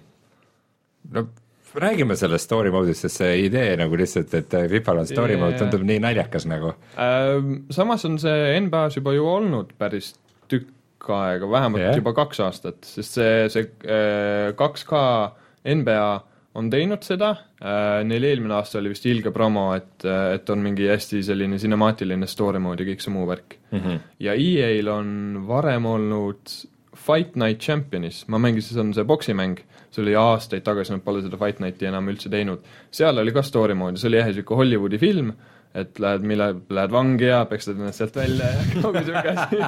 no räägime sellest story mode'ist, sest see idee nagu lihtsalt, et FIFA-l on story yeah. mode, tundub nii naljakas nagu ähm,. Samas on see NBA-s juba ju olnud päris tükk aega, vähemalt yeah. juba kaks aastat, sest see, see äh, 2K NBA on teinud seda, äh, neil eelmine aasta oli vist ilge promo, et, äh, et on mingi hästi selline cinemaatiline story mode ja kõik see muu värk mm. -hmm. ja EA-l on varem olnud Fight Night Championis, ma mängisin, see on see poksimäng, see oli aastaid tagasi, nad pole seda Fight Nighti enam üldse teinud. seal oli ka story mode, see oli jah, niisugune Hollywoodi film et lähed, millal lähed vangi ja pekstad ennast sealt välja ja kogu sihuke asi.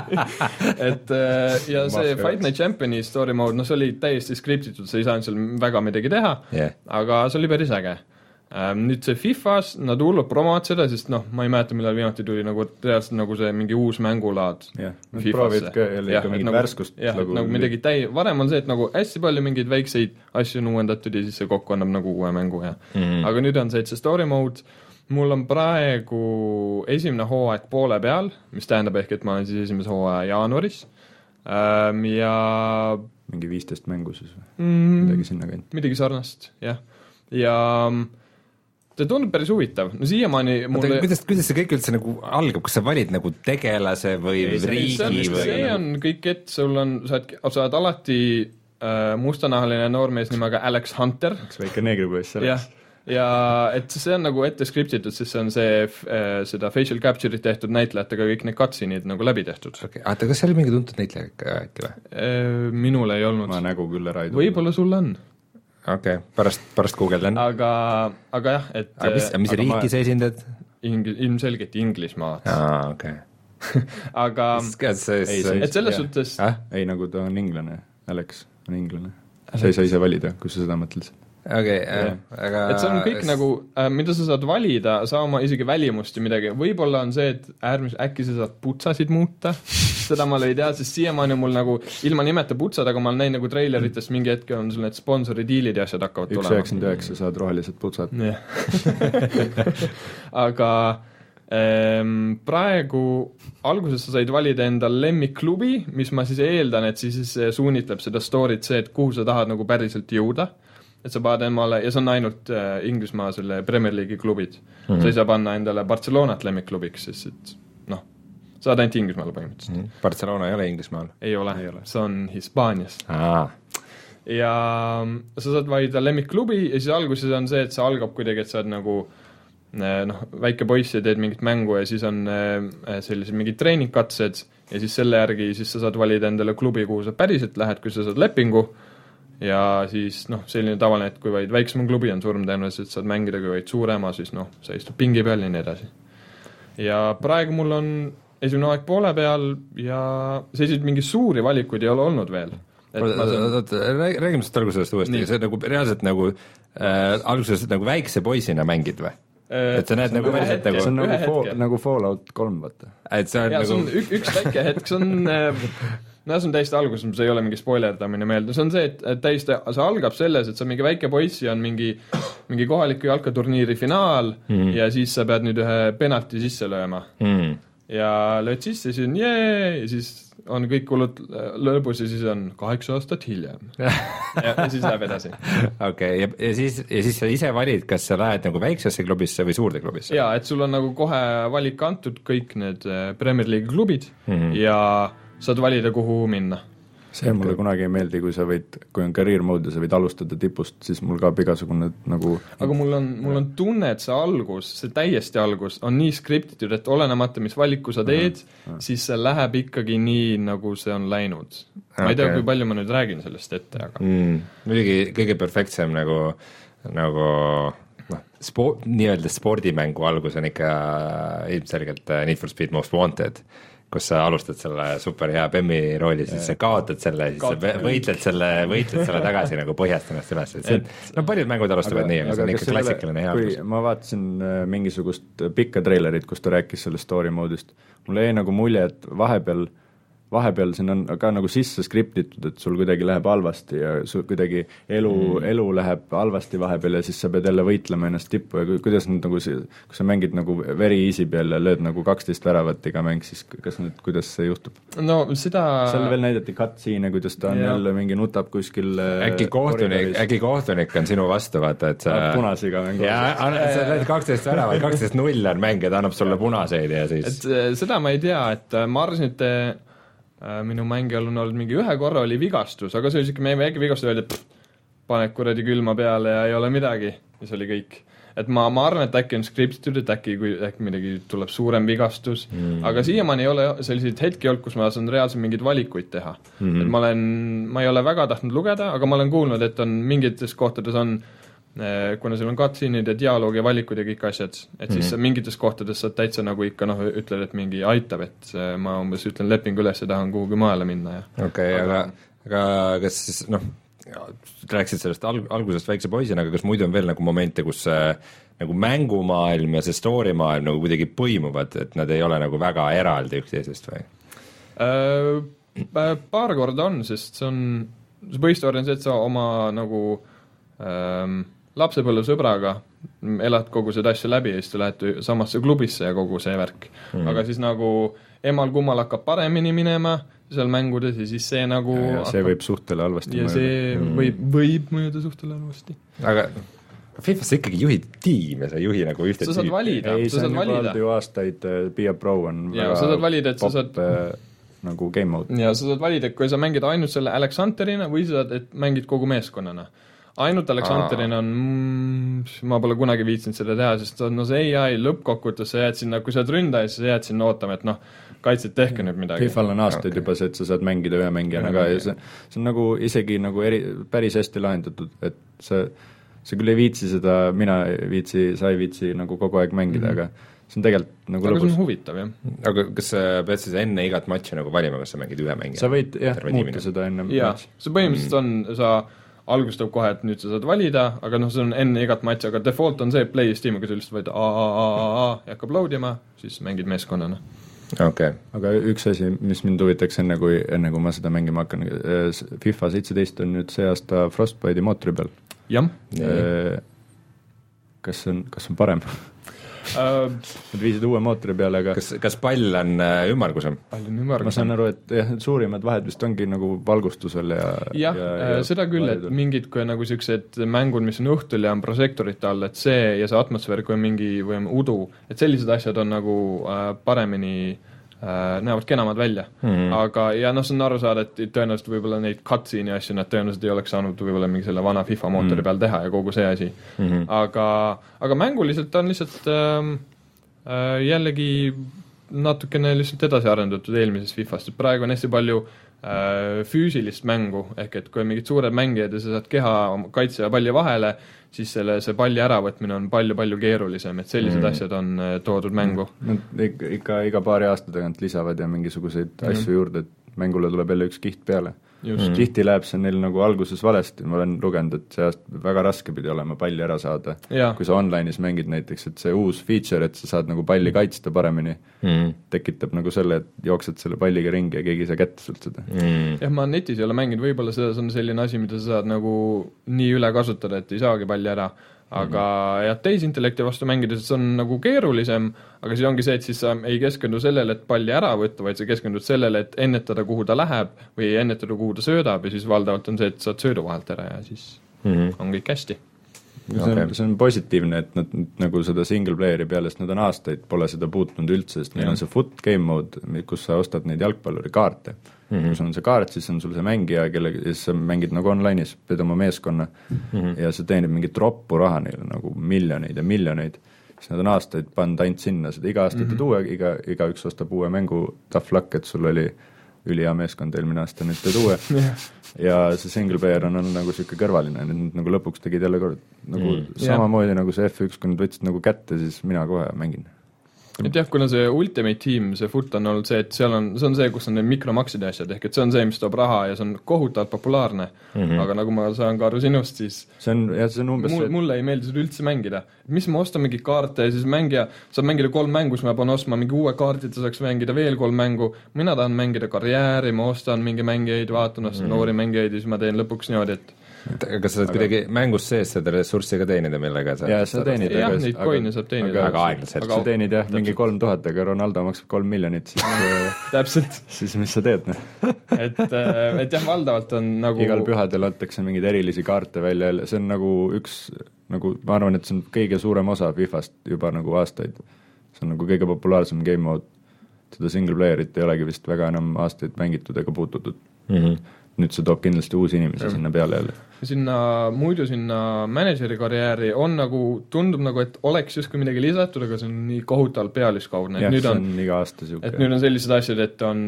Et äh, ja see Fight Night Championi story mode, noh, see oli täiesti skriptitud, sa ei saanud seal väga midagi teha yeah., aga see oli päris äge. Ähm, nüüd see Fifas, nad hullult promovad seda, sest noh, ma ei mäleta, millal viimati tuli nagu reaalselt nagu see mingi uus mängulaad jah, nad proovivad ka jälle ikka mingit nagu, värskust jah, nagu, nagu midagi täi-, varem on see, et nagu hästi palju mingeid väikseid asju on uuendatud ja siis see kokku annab nagu uue mängu ja mm -hmm. aga nüüd on see, et see story mode mul on praegu esimene hooaeg poole peal, mis tähendab ehk, et ma olen siis esimese hooaja jaanuaris ähm, ja mingi viisteist mängu siis või mm,? midagi sinnakanti? midagi sarnast, jah. ja see tundub päris huvitav, no siiamaani oota, mulle kuidas, kuidas see kõik üldse nagu algab, kas sa valid nagu tegelase või Ei, riigi see on, või see on kõik ett, sul on, sa oled, sa oled alati äh, mustanahaline noormees nimega Alex Hunter, üks väike neegripoiss selleks., ja et see on nagu ette skriptitud, sest see on see äh, seda facial capture'it tehtud näitlejatega kõik need cutscene'id nagu läbi tehtud okei okay., oota, kas see oli mingi tuntud näitleja ikka äkki või? äh,. minul ei ma olnud, nägu küll ära ei tundnud. võib-olla sul on, okei okay., pärast, pärast guugeldan. aga, aga jah, et aga mis, mis aga riiki ma- sa esindad? ing-, ilmselgelt Inglismaad, aa, okei. aga siis see- et selles jah. suhtes ah?? ei, nagu ta on inglane, Alex on inglane. sa ei saa ise valida, kui sa seda mõtled. Okei Jah., aga et see on kõik nagu, mida sa saad valida, sa oma isegi välimust ja midagi, võib-olla on see, et äärmis-, äkki sa saad putsasid muuta, seda ma ei tea, sest siiamaani on mul nagu ilma nimeta putsad, aga ma olen näinud nagu treileritest mingi hetk on sul need sponsori diilid ja asjad hakkavad üks tulema. üheksakümmend üheksa saad rohelised putsad. jah. aga ähm, praegu alguses sa said valida endal lemmikklubi, mis ma siis eeldan, et siis suunitleb seda story't see, et kuhu sa tahad nagu päriselt jõuda. Et sa paned emale ja see on ainult äh, Inglismaa selle Premier League'i klubid mm. -hmm. sa ei saa panna endale Barcelonat lemmikklubiks, sest et noh, saad ainult Inglismaale põhimõtteliselt mm. Barcelona ei ole Inglismaal? -hmm. ei ole, see on Hispaanias aa, ja sa saad valida lemmikklubi ja siis alguses on see, et see algab kuidagi, et sa oled nagu eh, noh, väike poiss ja teed mingit mängu ja siis on eh, sellised mingid treeningkatsed ja siis selle järgi siis sa saad valida endale klubi, kuhu sa päriselt lähed, kui sa saad lepingu ja siis noh, selline tavaline, et kui valid väiksema klubi, on suurem tõenäosus, et saad mängida, kui valid suurema, siis noh, sa istud pingi peal ja nii edasi. ja praegu mul on esimene aeg poole peal ja selliseid mingeid suuri valikuid ei ole olnud veel. et ma saan oota, räägime sellest algusest uuesti Nii., see nagu reaalselt nagu äh, alguses nagu väikse poisina mängid või? et sa näed nagu päriselt hetke- see on nagu, nagu Fall, nagu Fallout kolm, vaata. et see on jaa, see nagu on ük, üks väike hetk, see on äh, no see on täiesti alguses, see ei ole mingi spoilerdamine meelde, see on see, et täiesti, see algab selles, et sa mingi väike poiss ja on mingi mingi kohaliku jalkaturniiri finaal mm ja siis sa pead nüüd ühe penalti sisse lööma mm. ja lööd sisse, siis on jee ja siis on kõik hullud lõbus ja siis on kaheksa aastat hiljem. ja, siis läheb edasi. okei, ja, ja siis, ja siis sa ise valid, kas sa lähed nagu väiksesse klubisse või suurde klubisse? jaa, et sul on nagu kohe valik antud, kõik need äh, Premier League'i klubid mm -hmm. ja saad valida, kuhu minna see mulle kunagi ei meeldi, kui sa võid, kui on career mode ja sa võid alustada tipust, siis mul kaob igasugune nagu aga mul on, mul on tunne, et see algus, see täiesti algus on nii skriptitud, et olenemata, mis valiku sa teed, siis see läheb ikkagi nii, nagu see on läinud. ma ei tea, kui palju ma nüüd räägin sellest ette, aga mm.. muidugi kõige perfektsem nagu, nagu noh, spo-, nii-öelda spordimängu algus on ikka ilmselgelt äh, Need for Speed Most Wanted, kus sa alustad selle superhea Bemmi rooli, siis sa kaotad selle, siis sa võitled selle, võitled selle tagasi nagu põhjast ennast üles, et see on, no paljud mängud alustavad nii, aga see on ikka klassikaline hea algus. ma vaatasin äh, mingisugust pikka treilerit, kus ta rääkis sellest story mode'ist, mulle jäi nagu mulje, et vahepeal vahepeal siin on ka nagu sisse skriptitud, et sul kuidagi läheb halvasti ja sul kuidagi elu mm., elu läheb halvasti vahepeal ja siis sa pead jälle võitlema ennast tippu ja ku- kuidas nüüd nagu see, kui sa mängid nagu very easy peal ja lööd nagu kaksteist väravat iga mäng, siis kas nüüd, kuidas see juhtub? no seda seal veel näidati cutscene'e, kuidas ta on Jah. jälle mingi nutab kuskil äh, äkki kohtunik, äkki kohtunik on sinu vastu, vaata, et sa punasega mängu. jaa, sa lööd kaksteist väravat, kaksteist null on mäng ja ta annab sulle punaseid ja siis et äh, seda ma ei tea, et äh, ma arvasin, et minu mängijal on olnud mingi ühe korra oli vigastus, aga see oli niisugune meie väike vigastus, öeldi, paned kuradi külma peale ja ei ole midagi ja see oli kõik. et ma, ma arvan, et äkki on skriptitud, et äkki, kui äkki midagi tuleb suurem vigastus mm., aga siiamaani ei ole selliseid hetki olnud, kus ma saan reaalselt mingeid valikuid teha mm. -hmm. et ma olen, ma ei ole väga tahtnud lugeda, aga ma olen kuulnud, et on mingites kohtades on eh, kuna seal on cutscene'id ja dialoog ja valikud ja kõik asjad, et siis sa mingites kohtades saad täitsa nagu ikka noh, ütled, et mingi aitab, et eh, ma umbes ütlen lepingu üles ja tahan kuhugi mujale minna ja okei okay,, aga, aga kas siis noh, rääkisid sellest alg-, algusest väikse poisina, aga kas muidu on veel nagu momente, kus see nagu mängumaailm ja see story maailm nagu kuidagi põimuvad, et nad ei ole nagu väga eraldi üksteisest või? Äh, pa- paar korda on, sest see on, see põhistory on see, et sa oma nagu ähm, lapsepõlvesõbraga elad kogu seda asja läbi ja siis te lähete samasse klubisse ja kogu see värk mm. -hmm. aga siis nagu emal-kummal hakkab paremini minema seal mängudes ja siis see nagu ja see võib suhtele halvasti ja mõjuda. see võib, võib mõjuda suhtele halvasti. aga Fifas sa ikkagi juhid tiime, sa ei juhi nagu ühte sa saad valida, ei, sa saad valida ju aastaid, Be a Pro on Jaa, sa saad valida, et sa saad- äh, nagu game mode. ja sa saad valida, et kui sa mängid ainult selle Alexanderina või sa saad, et mängid kogu meeskonnana. Ainult Alexanderina on mm,, ma pole kunagi viitsinud seda teha, sest no see ai lõppkokkuvõttes sa jääd sinna, kui sa oled ründaja, siis sa jääd sinna ootama, et noh, kaitsjad, tehke nüüd midagi. Fifal on aastaid okay. juba see, et sa saad mängida ühe mängijana ka ja see, see on nagu isegi nagu eri, päris hästi lahendatud, et sa, sa küll ei viitsi seda, mina ei viitsi, sa ei viitsi nagu kogu aeg mängida mm, -hmm. aga see on tegelikult nagu aga see on lõbus. huvitav, jah. aga kas sa pead siis enne igat matši nagu valima, kas sa mängid ühe mängija? sa võid jah, muuta seda enne jaa, see põhimõtteliselt on, sa alguses tuleb kohe, et nüüd sa saad valida, aga noh, see on enne igat matši, aga default on see, et play Steam, kui sa lihtsalt võid A, A, A, A, A ja hakkab load ima, siis mängid meeskonnana. okei okay., aga üks asi, mis mind huvitaks enne, kui, enne kui ma seda mängima hakkan, FIFA seitseteist on nüüd see aasta Frostbite'i mootori peal. jah kas see on, kas see on parem? äh,, Nad viisid uue mootori peale, aga kas, kas pall on äh, ümmargusem? palju on ma ümmargusem saan? aru, et jah, need suurimad vahed vist ongi nagu valgustusel ja jah, seda küll, et mingid kui nagu niisugused mängud, mis on õhtul ja on prožektorite all, et see ja see atmosfäär, kui on mingi või on udu, et sellised asjad on nagu äh, paremini äh, näevad kenamad välja mm. -hmm. aga, ja noh, see on aru saada, et tõenäoliselt võib-olla neid cutscene'i asju nad tõenäoliselt ei oleks saanud võib-olla mingi selle vana FIFA mootori mm Mm. -hmm. peal teha ja kogu see asi mm. -hmm. aga, aga mänguliselt on lihtsalt ähm, äh, jällegi natukene lihtsalt edasi arendatud eelmisest Fifast, et praegu on hästi palju äh, füüsilist mängu, ehk et kui on mingid suured mängijad ja sa saad keha oma kaitse ja palli vahele, siis selle, see palli äravõtmine on palju-palju keerulisem, et sellised mm. asjad on äh, toodud mängu. Nad ikka, ikka iga paari aasta tagant lisavad ja mingisuguseid mm. asju juurde, et mängule tuleb jälle üks kiht peale. Just mm., tihti läheb see neil nagu alguses valesti, ma olen lugenud, et see aasta väga raske pidi olema palli ära saada. kui sa online'is mängid näiteks, et see uus feature, et sa saad nagu palli kaitsta paremini, mm.. tekitab nagu selle, et jooksed selle palliga ringi ja keegi ei saa kätte sult seda. Mm. jah, ma netis ei ole mänginud, võib-olla see on selline asi, mida sa saad nagu nii üle kasutada, et ei saagi palli ära, aga mm -hmm. jah, tehisintellekti vastu mängides see on nagu keerulisem, aga siis ongi see, et siis sa ei keskendu sellele, et palli ära võtta, vaid sa keskendud sellele, et ennetada, kuhu ta läheb või ennetada, kuhu ta söödab ja siis valdavalt on see, et saad söödu vahelt ära ja siis Mm. on kõik hästi. see on Okei., see on positiivne, et nad nagu seda single player'i peale, sest nad on aastaid pole seda puutunud üldse, sest neil Jah. on see foot game mode, kus sa ostad neid jalgpallurikaarte mm. Mhm. -hmm. kui sul on see kaart, siis on sul see mängija, kellega, siis sa mängid nagu online'is, pead oma meeskonna mm. -hmm. ja sa teenid mingit roppu raha neile nagu miljoneid ja miljoneid, siis nad on aastaid pannud ainult sinna seda, iga aasta Mhm. teed uue, iga, igaüks ostab uue mängu, tough luck, et sul oli ülihea meeskond eelmine aasta, nüüd teed uue ja see single player on olnud nagu niisugune kõrvaline, nüüd nad nagu lõpuks tegid jälle kord nagu Mm. mm. samamoodi nagu see F1, kui nad võtsid nagu kätte, siis mina kohe mängin. Et jah, kuna see Ultimate Team, see foot on olnud see, et seal on, see on see, kus on need mikromaksid ja asjad, ehk et see on see, mis toob raha ja see on kohutavalt populaarne mm, -hmm. aga nagu ma saan ka aru sinust, siis see on jah, see on umbes mul, see, mulle ei meeldi seda üldse mängida. mis ma ostan mingeid kaarte ja siis mängija saab mängida kolm mängu, siis ma pean ostma mingi uue kaardi, et ta saaks mängida veel kolm mängu, mina tahan mängida karjääri, ma ostan mingi mängijaid, vaatan, ostan mm. noori mängijaid ja siis ma teen lõpuks niimoodi, et kas sa saad kuidagi mängus sees seda ressurssi ka teenida, millega sa Jaa, sa teenid, jah, aga- neid aga- coin'e saab teenida. aga aeglaselt. sa teenid jah, mingi kolm tuhat, aga Ronaldo maksab kolm miljonit, siis täpselt, siis mis sa teed, noh. et, et jah, valdavalt on nagu igal pühadel antakse mingeid erilisi kaarte välja see on nagu üks, nagu ma arvan, et see on kõige suurem osa Fifast juba nagu aastaid. see on nagu kõige populaarsem game mode, seda single player'it ei olegi vist väga enam aastaid mängitud ega puututud. mm. -hmm. Nüüd see toob kindlasti uusi inimesi sinna peale jälle. sinna, muidu sinna mänedžeri karjääri on nagu, tundub nagu, et oleks justkui midagi lisatud, aga see on nii kohutavalt pealiskaudne, et nüüd on on iga aasta et niisugune nüüd on sellised asjad, et on,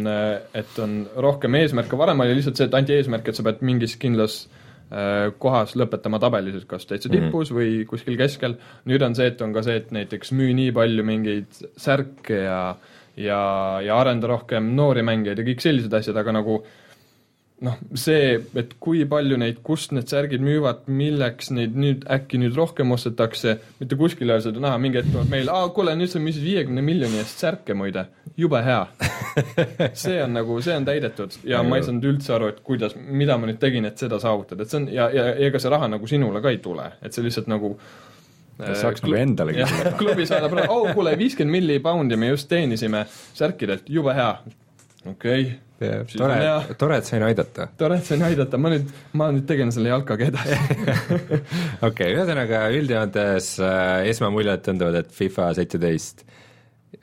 et on rohkem eesmärke, varem oli lihtsalt see, et ainult eesmärk, et sa pead mingis kindlas äh, kohas lõpetama tabelis, et kas täitsa Mhm. tipus või kuskil keskel, nüüd on see, et on ka see, et näiteks müü nii palju mingeid särke ja ja, ja arenda rohkem noori mängijaid ja kõik sellised asjad, aga nagu noh, see, et kui palju neid, kust need särgid müüvad, milleks neid nüüd äkki nüüd rohkem ostetakse, mitte kuskil ei ole seda näha, mingi hetk tuleb meil, aa kuule, nüüd sa müüsid viiekümne miljoni eest särke muide, jube hea. see on nagu, see on täidetud ja ma ei saanud üldse aru, et kuidas, mida ma nüüd tegin, et seda saavutada, et see on ja, ja ega see raha nagu sinule ka ei tule, et see lihtsalt nagu saaks nagu endalegi jah, klubi saadab raha, oh kuule, viiskümmend milli poundi me just teenisime särkidelt, jube hea. okei okay., tore on hea., tore, et sain aidata. tore, et sain aidata, ma nüüd, ma nüüd tegelen selle jalkaga edasi. okei, ühesõnaga üldjoontes äh, esmamuljed tunduvad, et FIFA seitseteist,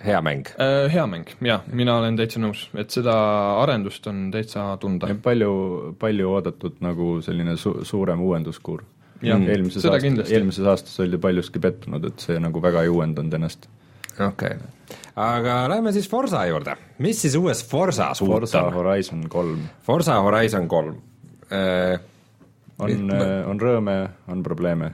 hea mäng. Äh, hea mäng, jah, mina olen täitsa nõus, et seda arendust on täitsa tunda. palju, palju oodatud nagu selline su-, suurem uuenduskuur. Eelmises seda aastas, kindlasti. eelmises aastas oldi paljuski pettunud, et see nagu väga ei uuendanud ennast. Okei okay., aga lähme siis Forsa juurde, mis siis uues Forsas uut Forza on? Horizon kolm Forsa Horizon kolm äh,, on, on rõõme, on probleeme.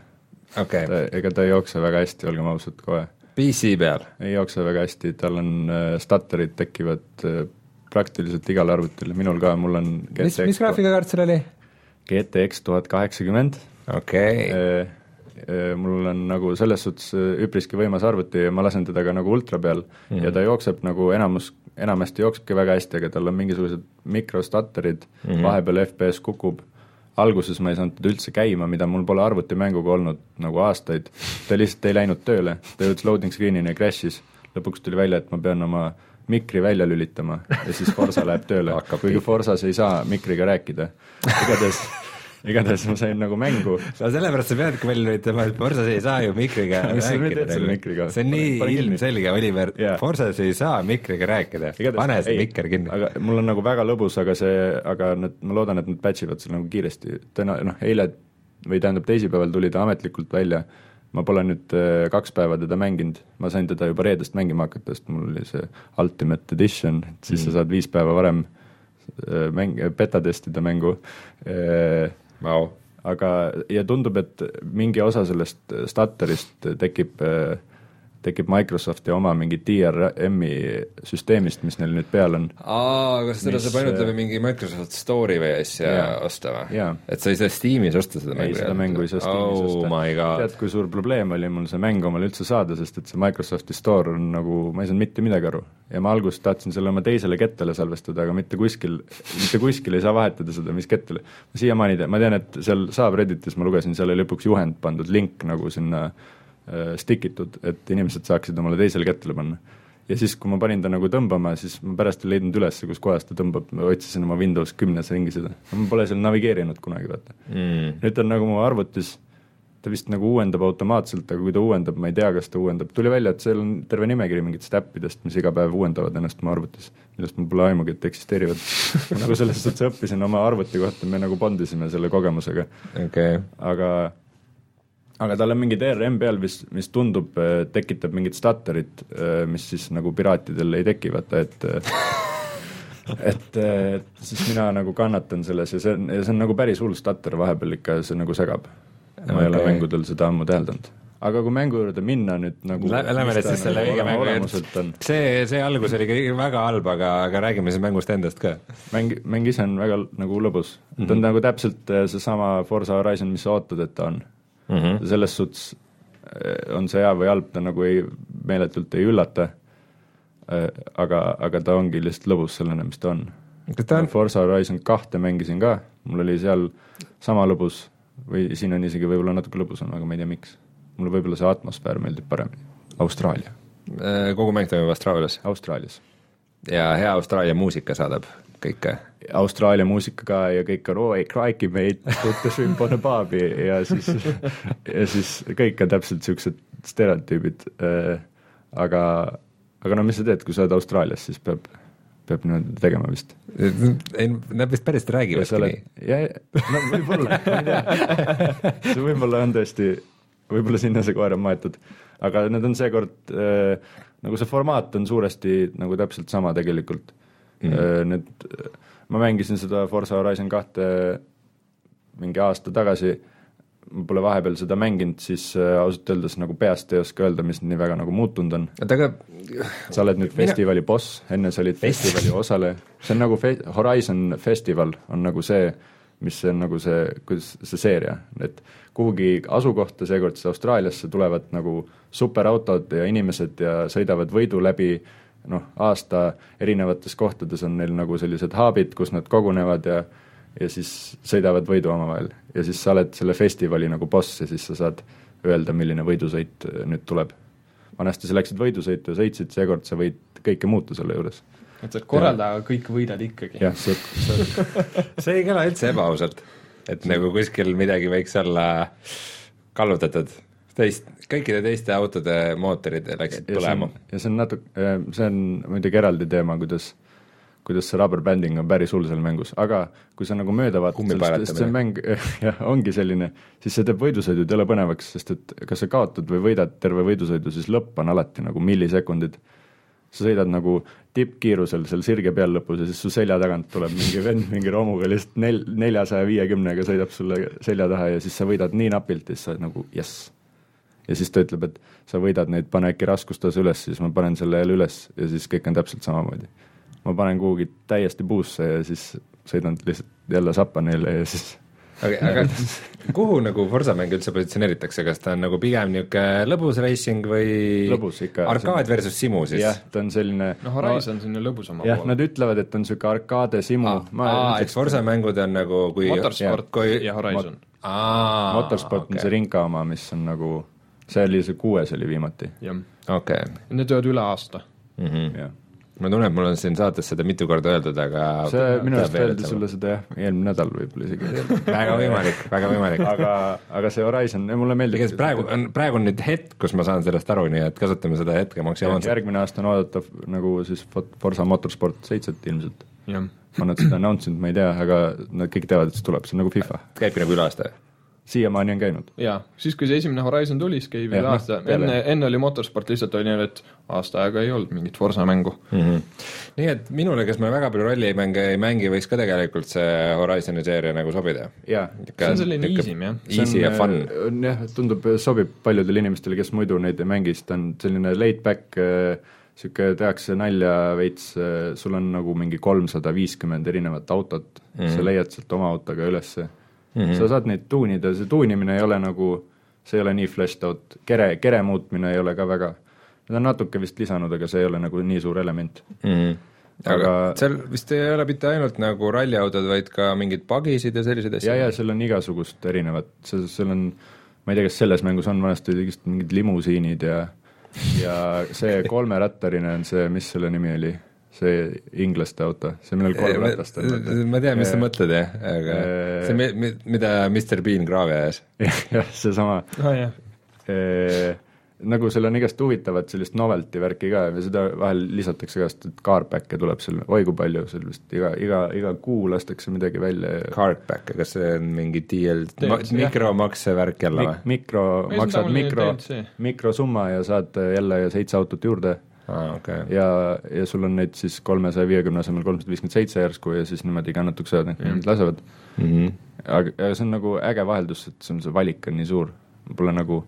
okay., ega ta ei jookse väga hästi, olgem ausad kohe. PC peal, ei jookse väga hästi, tal on äh, stutterid tekivad äh, praktiliselt igal arvutil, minul ka, mul on mis, mis graafikakaart sul oli? GTX tuhat kaheksakümmend okei okay., Äh, mul on nagu selles suhtes äh, üpriski võimas arvuti ja ma lasen teda ka nagu ultra peal. Mm -hmm. ja ta jookseb nagu enamus, enamasti jooksebki väga hästi, aga tal on mingisugused mikrostutterid mm, -hmm. vahepeal FPS kukub, alguses ma ei saanud teda üldse käima, mida mul pole arvutimänguga olnud nagu aastaid, ta lihtsalt ei läinud tööle, ta jõudis loading screen'ini ja crash'is, lõpuks tuli välja, et ma pean oma mikri välja lülitama ja siis Forsa läheb tööle. Kuigi Forsas ei saa mikriga rääkida. igatahes igatahes ma sain nagu mängu. No sellepärast sa peadki välja lülitama, et Forsas ei saa ju mikriga rääkida see on nii ilmselge, Oliver. Jaa. Forsas ei saa mikriga rääkida, pane see mikker kinni. aga mul on nagu väga lõbus, aga see, aga nad, ma loodan, et nad patch ivad selle nagu kiiresti, täna noh, eile või tähendab teisipäeval tuli ta ametlikult välja, ma pole nüüd äh, kaks päeva teda mänginud, ma sain teda juba reedest mängima hakata, sest mul oli see Ultimate Edition, et siis mm. sa saad viis päeva varem äh, mäng, beta testida mängu. Äh, aga, ja tundub, et mingi osa sellest stutterist tekib, tekib Microsofti oma mingi DRM-i süsteemist, mis neil nüüd peal on. aa, kas seda Mis, saab ainult äh, läbi mingi Microsoft Store'i või asja Jaa. osta või Jaa.? et sa ei saa Steamis osta seda ei, mängu? seda mängu ei saa Steamis oh osta my. god tead, kui suur probleem oli mul see mäng omale üldse saada, sest et see Microsofti store on nagu, ma ei saanud mitte midagi aru. ja ma alguses tahtsin selle oma teisele kettale salvestada, aga mitte kuskil, mitte kuskil ei saa vahetada seda, mis kettale. ma siiamaani tean, ma tean, et seal saab Redditis, ma lugesin, seal oli lõpuks juhend pandud, link nagu sinna äh, stick itud, et inimesed saaksid omale teisele kettale panna ja siis, kui ma panin ta nagu tõmbama, siis ma pärast ei leidnud üles, kus kohas ta tõmbab, ma otsisin oma Windows kümnes ringi seda, ma pole seal navigeerinud kunagi, vaata mm.. nüüd on nagu mu arvutis, ta vist nagu uuendab automaatselt, aga kui ta uuendab, ma ei tea, kas ta uuendab, tuli välja, et seal on terve nimekiri mingitest äppidest, mis iga päev uuendavad ennast mu arvutis, millest mul pole aimugi, et eksisteerivad. ma nagu selles suhtes õppisin oma arvuti kohta, me nagu bondisime selle kogemusega, okay., aga aga tal on mingi DRM peal, mis, mis tundub, tekitab mingit stutterit, mis siis nagu piraatidel ei teki, vaata et et, et siis mina nagu kannatan selles ja see on, ja see on nagu päris hull stutter vahepeal ikka, see nagu segab. ma ei ole mängudel seda ammu täheldanud. aga kui mängu juurde minna nüüd nagu Lähme nüüd siis selle õige mängu juurde. see, see algus oli kõik väga halb, aga, aga räägime siis mängust endast ka. mäng, mäng ise on väga nagu lõbus mm, -hmm. ta on nagu täpselt äh, seesama Forza Horizon, mis sa ootad, et ta on Mm -hmm. selles suhtes eh, on see hea või halb, ta nagu ei, meeletult ei üllata, aga, aga ta ongi lihtsalt lõbus sellena, mis ta on. on, Forza Horizon kahte mängisin ka, mul oli seal sama lõbus või siin on isegi võib-olla natuke lõbusam, aga ma ei tea, miks. mulle võib-olla see atmosfäär meeldib paremini. Austraalia, äh, kogu mäng toimub Austraalias Austraalias. ja hea Austraalia muusika saadab kõike. Austraalia muusika ka ja kõik on oi crikey mate, put the shrimp on a barbie ja siis, ja siis kõik on täpselt siuksed stereotüübid. aga, aga no mis sa teed, kui sa oled Austraalias, siis peab, peab niimoodi tegema vist. ei, nad vist päriselt räägivadki nii., ja, no võib-olla, ma ei tea. see võib-olla on tõesti, võib-olla sinna see koer on maetud, aga need on seekord äh,, nagu see formaat on suuresti nagu täpselt sama tegelikult. mm.. Need, ma mängisin seda Forza Horizon kahte mingi aasta tagasi, ma pole vahepeal seda mänginud, siis äh, ausalt öeldes nagu peast ei oska öelda, mis nii väga nagu muutunud on. oota, aga sa oled nüüd Mina- festivali boss, enne sa olid festivali osaleja, see on nagu fe-, Horizon festival on nagu see, mis on nagu see, kuidas see seeria, et kuhugi asukohta, seekord siis Austraaliasse tulevad nagu superautod ja inimesed ja sõidavad võidu läbi noh, aasta erinevates kohtades on neil nagu sellised hub'id, kus nad kogunevad ja ja siis sõidavad võidu omavahel ja siis sa oled selle festivali nagu boss ja siis sa saad öelda, milline võidusõit äh, nüüd tuleb vanasti sa läksid võidusõitu ja sõitsid, seekord sa võid kõike muuta selle juures. et sa oled korraldaja, aga kõik võidad ikkagi. jah, see, see see ei kõla üldse ebaausalt, et nagu kuskil midagi võiks olla kallutatud. Teist, kõikide teiste autode mootorid läksid põlema. ja see on natuke, see on muidugi eraldi teema, kuidas kuidas see rubber banding on päris hull seal mängus, aga kui sa nagu mööda vaatad sellest, sest see mäng jah, ongi selline, siis see teeb võidusõidud jõle põnevaks, sest et kas sa kaotad või võidad terve võidusõidu, siis lõpp on alati nagu millisekundid. sa sõidad nagu tippkiirusel seal sirge peal lõpus ja siis su selja tagant tuleb mingi vend mingi romuga lihtsalt nel-, neljasaja viiekümnega sõidab sulle selja taha ja siis sa võidad nii napilt ja siis sa oled nagu jess. Ja siis ta ütleb, et sa võidad neid, pane äkki raskustase üles, siis ma panen selle jälle üles ja siis kõik on täpselt samamoodi ma panen kuhugi täiesti puusse ja siis sõidan lihtsalt jälle sappa neile ja siis aga, aga kuhu nagu Forsa mäng üldse positsioneeritakse, kas ta on nagu pigem niisugune lõbus racing või lõbus ikka. arkaad versus simu siis? jah, ta on selline no Horizon no, on ju lõbusama jah, nad ütlevad, et on niisugune arkaade simu ah,. aa, et Forsa mängud on nagu kui Motorsport ja, kui... ja Horizon aa, Motorsport okay. on see rinka oma, mis on nagu, see oli see kuues oli viimati. jah. okei okay.. Need töötavad üle aasta mm. -hmm. ma tunnen, et mul on siin saates seda mitu korda öeldud, aga see minu arust öeldi sulle seda jah, eelmine nädal võib-olla isegi väga võimalik, väga võimalik. aga, aga see Horizon, mulle meeldib tegelikult praegu on, praegu on nüüd hetk, kus ma saan sellest aru, nii et kasutame seda hetke maksimaalselt. järgmine aasta on oodatav nagu siis Forsa Motorsport seitset ilmselt. ma nad seda announce inud, ma ei tea, aga nad kõik teavad, et see tuleb, see on nagu FIFA. käibki nagu üle aasta? Siiamaani on käinud. jaa, siis kui see esimene Horizon tuli, siis käib üle noh, aasta, enne, enne oli Motorsport lihtsalt oli nii, et aasta aega ei olnud mingit Forsa mängu mm. -hmm. nii et minule, kes ma väga palju rallimänge ei mängi, võiks ka tegelikult see Horizoni seeria nagu sobida? jaa. see on selline easy'm jah. Easy ja fun. jah, tundub, sobib paljudele inimestele, kes muidu neid ei mängi, sest ta on selline laid back niisugune tehakse nalja veits, sul on nagu mingi kolmsada viiskümmend erinevat autot mm, -hmm. sa leiad sealt oma autoga ülesse mm. -hmm. sa saad neid tuunida, see tuunimine ei ole nagu, see ei ole nii fleshed out, kere, kere muutmine ei ole ka väga, nad on natuke vist lisanud, aga see ei ole nagu nii suur element mm. -hmm aga, aga seal vist ei ole mitte ainult nagu ralliautod, vaid ka mingid pagisid ja selliseid asju? ja, ja seal on igasugust erinevat, seal, seal on, ma ei tea, kas selles mängus on, vanasti olid vist mingid limusiinid ja ja see kolmerattaline on see, mis selle nimi oli? See inglaste auto, see, millel kolm ratast on. ma tean, mis sa mõtled jah, aga see, mida Mr Bean kraavi ajas. jah, seesama oh,. nagu seal on igast huvitavat sellist novelty värki ka ja seda vahel lisatakse ka, sest et carback'e tuleb seal oi kui palju, seal vist iga, iga, iga kuu lastakse midagi välja ja Carback'e, kas see on mingi DL, mikromakse värk jälle või Mik? mikro, maksad mikro, mikrosumma ja saad jälle seitse autot juurde ah,. Okay. ja, ja sul on neid siis kolmesaja viiekümne asemel kolmsada viiskümmend seitse järsku ja siis niimoodi ka natuke saad, et mm. lasevad mm. -hmm. aga, aga see on nagu äge vaheldus, et see on, see valik on nii suur. Pole nagu,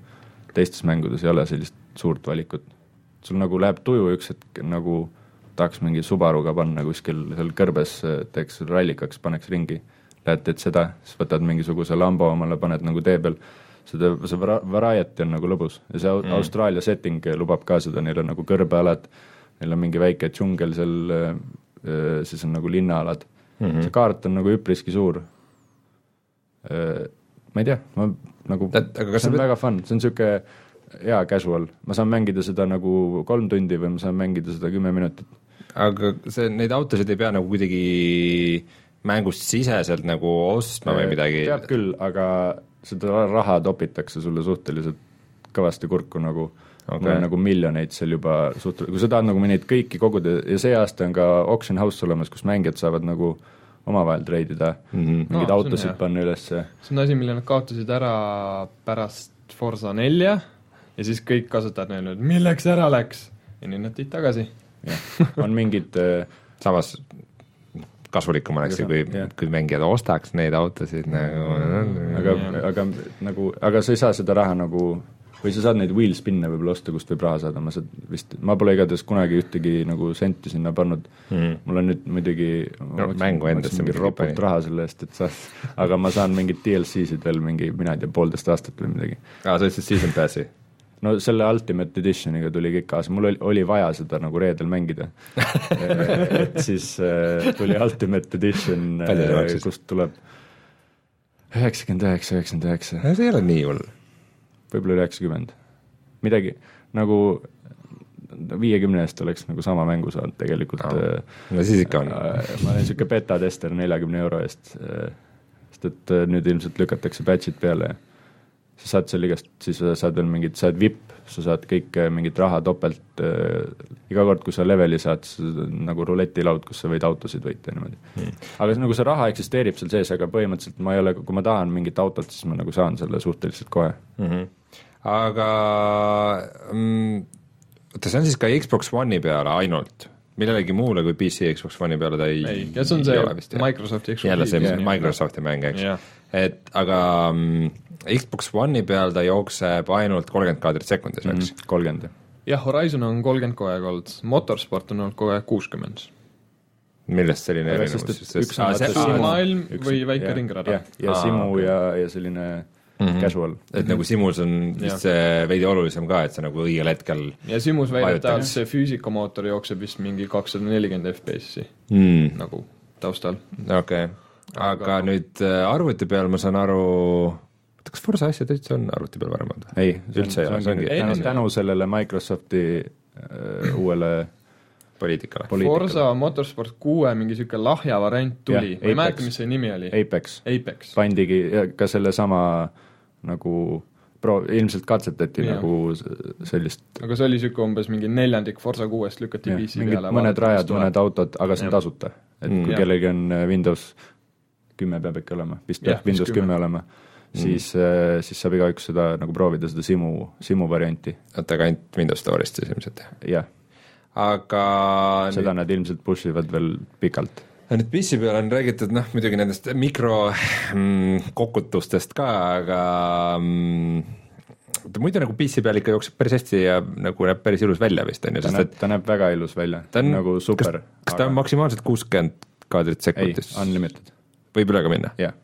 teistes mängudes ei ole sellist suurt valikut. sul nagu läheb tuju üks hetk nagu tahaks mingi Subaruga panna kuskil seal kõrbes, teeks rallikaks, paneks ringi. Lähed, teed seda, siis võtad mingisuguse Lambo omale, paned nagu tee peal seda, see vara-, variety on nagu lõbus ja see mm. Austraalia setting lubab ka seda, neil on nagu kõrbealad, neil on mingi väike džungel seal, siis on nagu linnaalad mm. -hmm. see kaart on nagu üpriski suur. Ma ei tea, ma nagu, see on väga fun, see on niisugune hea casual, ma saan mängida seda nagu kolm tundi või ma saan mängida seda kümme minutit. aga see, neid autosid ei pea nagu kuidagi mängust siseselt nagu ostma või midagi? peab küll, aga seda raha topitakse sulle suhteliselt kõvasti kurku nagu okay., mul on nagu miljoneid seal juba suht-, kui sa tahad nagu neid kõiki koguda ja see aasta on ka auction house olemas, kus mängijad saavad nagu omavahel treidida mm, -hmm. mingeid no, autosid panna ülesse. see on asi, mille nad kaotasid ära pärast Forsa nelja ja siis kõik kasutajad on öelnud, milleks ära läks, ja nüüd nad tõid tagasi. jah, on mingid äh, samas kasulikum oleks ju, kui, kui mängijad ostaks neid autosid nagu aga, aga nagu, aga sa ei saa seda raha nagu või sa saad neid wheel spin'e võib-olla osta, kust võib raha saada, ma saad vist, ma pole igatahes kunagi ühtegi nagu senti sinna pannud. Mm.. mul on nüüd muidugi no, mängu endasse mingi ropult raha selle eest, et sa, aga ma saan mingeid DLC-sid veel mingi, mina ei tea, poolteist aastat või midagi. aa, sa ütlesid season pass'i? No selle Ultimate Editioniga tuli kõik kaasa, mul oli, oli vaja seda nagu reedel mängida et siis äh, tuli Ultimate Edition äh,, kust tuleb üheksakümmend üheksa, üheksakümmend üheksa. see ei ole nii hull. võib-olla üheksakümmend. midagi nagu viiekümne eest oleks nagu sama mängu saanud tegelikult Aa. äh, no siis ikka on. Ma olen niisugune beta tester neljakümne euro eest, sest et nüüd ilmselt lükatakse batch'id peale ja sa saad seal igast, siis sa saad veel mingit, sa oled vipp, sa saad kõike mingit raha topelt äh,, iga kord, kui sa leveli saad, nagu ruletilaud, kus sa võid autosid võita ja niimoodi Hmm. aga see nagu see raha eksisteerib seal sees, aga põhimõtteliselt ma ei ole, kui ma tahan mingit autot, siis ma nagu saan selle suhteliselt kohe. mm. -hmm. aga mm, oota, see on siis ka Xbox One'i peale ainult, millelegi muule kui PC Xbox One'i peale ta ei ei, ja see on see? Microsofti jälle see Jah. Microsofti mäng, eks jah, et aga mm, Xbox One'i peal ta jookseb ainult kolmkümmend kaadrit sekundis, eks? kolmkümmend. jah, Horizon on kolmkümmend kogu aeg olnud, Motorsport on olnud kogu aeg kuuskümmend. millest selline Aga erinevus siis? üks on maailm üks- või väike jah, ringrada. ja simu ja, ja selline casual. et nagu Simus on vist see veidi olulisem ka, et sa nagu õigel hetkel ja Simus väidetavalt see füüsikamootor jookseb vist mingi kakssada nelikümmend FPS-i mm,, nagu taustal. okei okay., aga nüüd äh, arvuti peal ma saan aru, oota kas Forsa asjad üldse on arvuti peal varem olnud? ei, Üldse ei ole, see ongi- tänu, tänu sellele Microsofti äh, uuele poliitikale. Forsa Motorsport kuue mingi sihuke lahja variant tuli, ma ei Apex. mäleta, mis see nimi oli. Apex Apex. pandigi ja ka sellesama nagu pro-, ilmselt katsetati Jah. nagu sellist aga see oli sihuke umbes mingi neljandik Forsa kuuest lükati PC peale. mõned rajad, mõned autod, aga see on tasuta. et Mm. kui Jah. kellelgi on äh, Windows kümme peab ikka olema, vist peab Windows kümme. olema, siis, siis saab igaüks seda nagu proovida, seda simu, simu varianti, oota, aga ainult Windows Store'ist siis ilmselt, jah? jah, aga seda nad ilmselt push ivad veel pikalt. aga nüüd PC peal on räägitud noh, muidugi nendest mikrokokutustest ka, aga mm, muidu nagu PC peal ikka jookseb päris hästi ja nagu näeb päris ilus välja vist on ju, sest näeb et, ta näeb väga ilus välja, nagu super. kas ta on maksimaalselt kuuskümmend kaadrit ei sekundis, unlimited, võib üle ka minna? jah.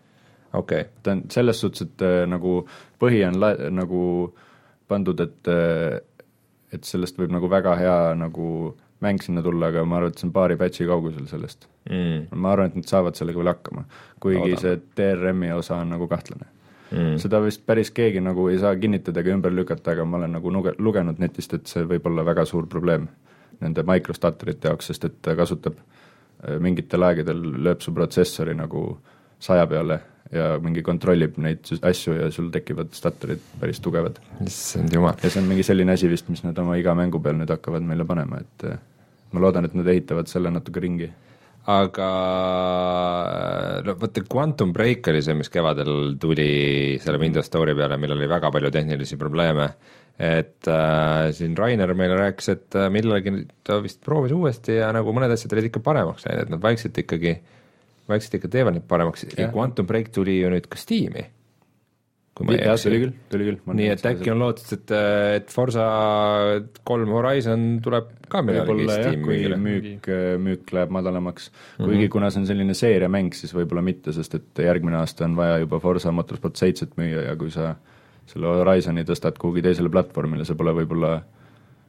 okei okay., ta on selles suhtes, et äh, nagu põhi on la-, nagu pandud, et äh, et sellest võib nagu väga hea nagu mäng sinna tulla, aga ma arvan, et see on paari patch'i kaugusel sellest. mm, ma arvan, et nad saavad sellega veel hakkama, kuigi Loodame. see DRM-i osa on nagu kahtlane mm. seda vist päris keegi nagu ei saa kinnitada ega ümber lükata, aga ma olen nagu nuge-, lugenud netist, et see võib olla väga suur probleem nende microstatorite jaoks, sest et ta kasutab äh, mingitel aegadel lööb su protsessori nagu saja peale ja mingi kontrollib neid asju ja sul tekivad statorid päris tugevad. issand jumal. ja see on mingi selline asi vist, mis nad oma iga mängu peal nüüd hakkavad meile panema, et äh, ma loodan, et nad ehitavad selle natuke ringi. Aga no vaata, Quantum Break oli see, mis kevadel tuli selle Windows Store'i peale, millel oli väga palju tehnilisi probleeme. et äh, siin Rainer meile rääkis, et äh, millalgi ta vist proovis uuesti ja nagu mõned asjad olid ikka paremaks läinud, et nad vaikselt ikkagi, vaikselt ikka teevad neid paremaks ja. Quantum Break tuli ju nüüd ka Steam'i. Kui ma ei eksi tuli. küll, tuli küll. nii et äkki on lootust, et, et Forsa kolm Horizon tuleb ka millalgi võib-olla jah, Steam'i kui mingile. müük, müük läheb madalamaks, Mhm. kuigi kuna see on selline seeriamäng, siis võib-olla mitte, sest et järgmine aasta on vaja juba Forsa Motorsport seitset müüa ja kui sa selle Horizoni tõstad kuhugi teisele platvormile, see pole võib-olla,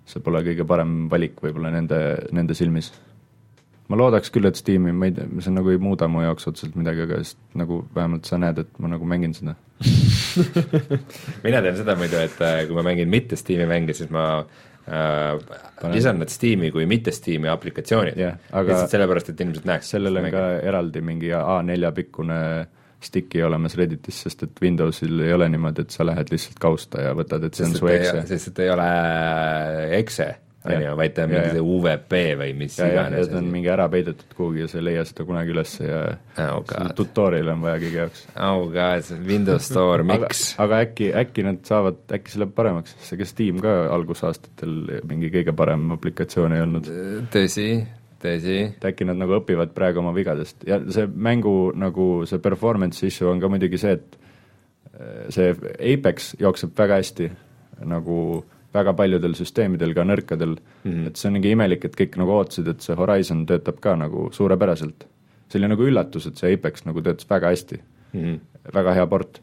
see pole kõige parem valik võib-olla nende, nende silmis. Ma loodaks küll, et Steam'i, ma ei tea, see nagu ei muuda mu jaoks otseselt midagi, aga just nagu vähemalt sa näed, et ma nagu mängin seda. mina teen seda muidu, et äh, kui ma mängin mitte Steam'i mänge, siis ma äh, lisan need Steam'i kui mitte Steam'i aplikatsioonid aga- lihtsalt sellepärast, et inimesed näeks. sellel on ka eraldi mingi A4 pikkune stick'i olemas Redditis, sest et Windowsil ei ole niimoodi, et sa lähed lihtsalt kausta ja võtad, et see on sest su exe. sest et ei ole exe, on ju, vaid ta on mingi see UVP või mis ja, iganes ta on mingi ära peidetud kuhugi ja sa ei leia seda kunagi üles ja Oh tutorial'i on vaja kõige jaoks. oh god, Windows Store, miks? aga äkki, äkki nad saavad, äkki see läheb paremaks, sest ega Steam ka algusaastatel mingi kõige parem aplikatsioon ei olnud. tõsi, tõsi, et äkki nad nagu õpivad praegu oma vigadest ja see mängu nagu see performance issue on ka muidugi see, et äh, see Apex jookseb väga hästi nagu väga paljudel süsteemidel, ka nõrkadel mm, -hmm. et see on nagu imelik, et kõik nagu ootasid, et see Horizon töötab ka nagu suurepäraselt. see oli nagu üllatus, et see Apex nagu töötas väga hästi mm, -hmm. väga hea port.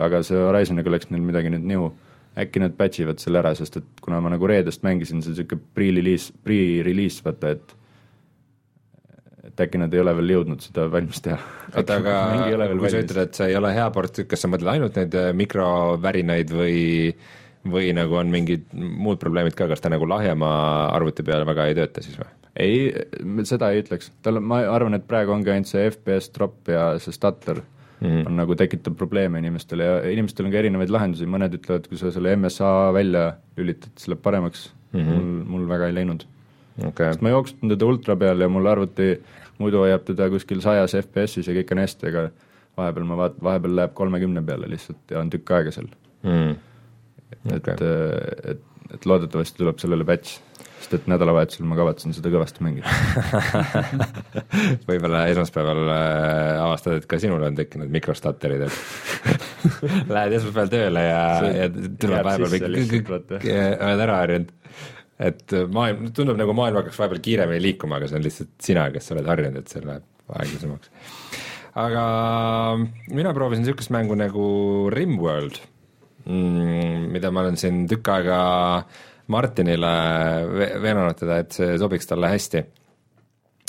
aga see Horizoniga läks neil midagi nüüd nihu, äkki nad patch ivad selle ära, sest et kuna ma nagu reedest mängisin, see on niisugune pre-release, pre-release vaata, et et äkki nad ei ole veel jõudnud seda valmis teha. oota, aga kui sa ütled, et see ei ole hea port, kas sa mõtled ainult neid äh, mikrovärinaid või, või nagu on mingid muud probleemid ka, kas ta nagu lahjema arvuti peal väga ei tööta siis või? ei, seda ei ütleks, tal on, ma arvan, et praegu ongi ainult see FPS drop ja see stutter mm -hmm. on nagu tekitab probleeme inimestele ja inimestel on ka erinevaid lahendusi, mõned ütlevad, kui sa selle MSA välja lülitad, siis läheb paremaks. Mm, -hmm. mul, mul väga ei läinud. Okay.. sest ma jooksutan teda ultra peal ja mul arvuti muidu hoiab teda kuskil sajas FPS-is ja kõik on hästi, aga vahepeal ma vaat-, vahepeal läheb kolmekümne peale lihtsalt ja on tükk aega seal. Mm.. Okay. et, et, et loodetavasti tuleb sellele patch sest et nädalavahetusel ma kavatsen seda kõvasti mängida võib-olla esmaspäeval äh, avastad, et ka sinul on tekkinud mikrostatterid, et lähed esmaspäeval tööle ja, ja tuleb vahepeal kõik, oled ära harjunud. et maailm, tundub nagu maailm hakkaks vahepeal kiiremini liikuma, aga see on lihtsalt sina, kes oled harjunud, et see läheb aeglasemaks. aga mina proovisin niisugust mängu nagu Rimworld mida ma olen siin tükk aega Martinile veenanud teda, et see sobiks talle hästi.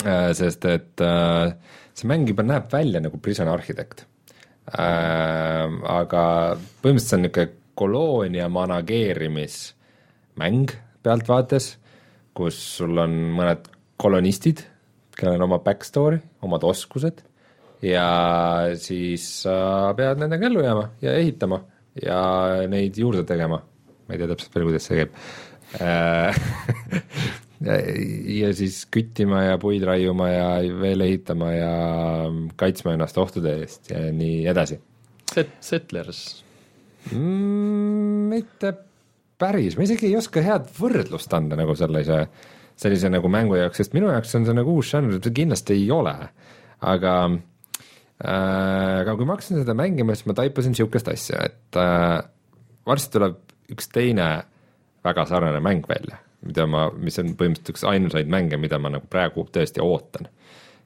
Äh, sest et äh, see mäng juba näeb välja nagu Prison Architect. Äh, aga põhimõtteliselt see on niisugune koloonia manageerimismäng pealtvaates, kus sul on mõned kolonistid, kellel on oma back story, omad oskused ja siis sa pead nendega ellu jääma ja ehitama ja neid juurde tegema. ma ei tea täpselt veel, kuidas see käib Äh, ja siis küttima ja puid raiuma ja veel ehitama ja kaitsma ennast ohtude eest ja nii edasi. Set-, Settlers mm,? mitte päris, ma isegi ei oska head võrdlust anda nagu sellise, sellise nagu mängu jaoks, sest minu jaoks on see nagu uus žanr, kindlasti ei ole, aga aga kui ma hakkasin seda mängima, siis ma taipasin niisugust asja, et äh, varsti tuleb üks teine väga sarnane mäng välja, mida ma, mis on põhimõtteliselt üks ainusaid mänge, mida ma nagu praegu tõesti ootan.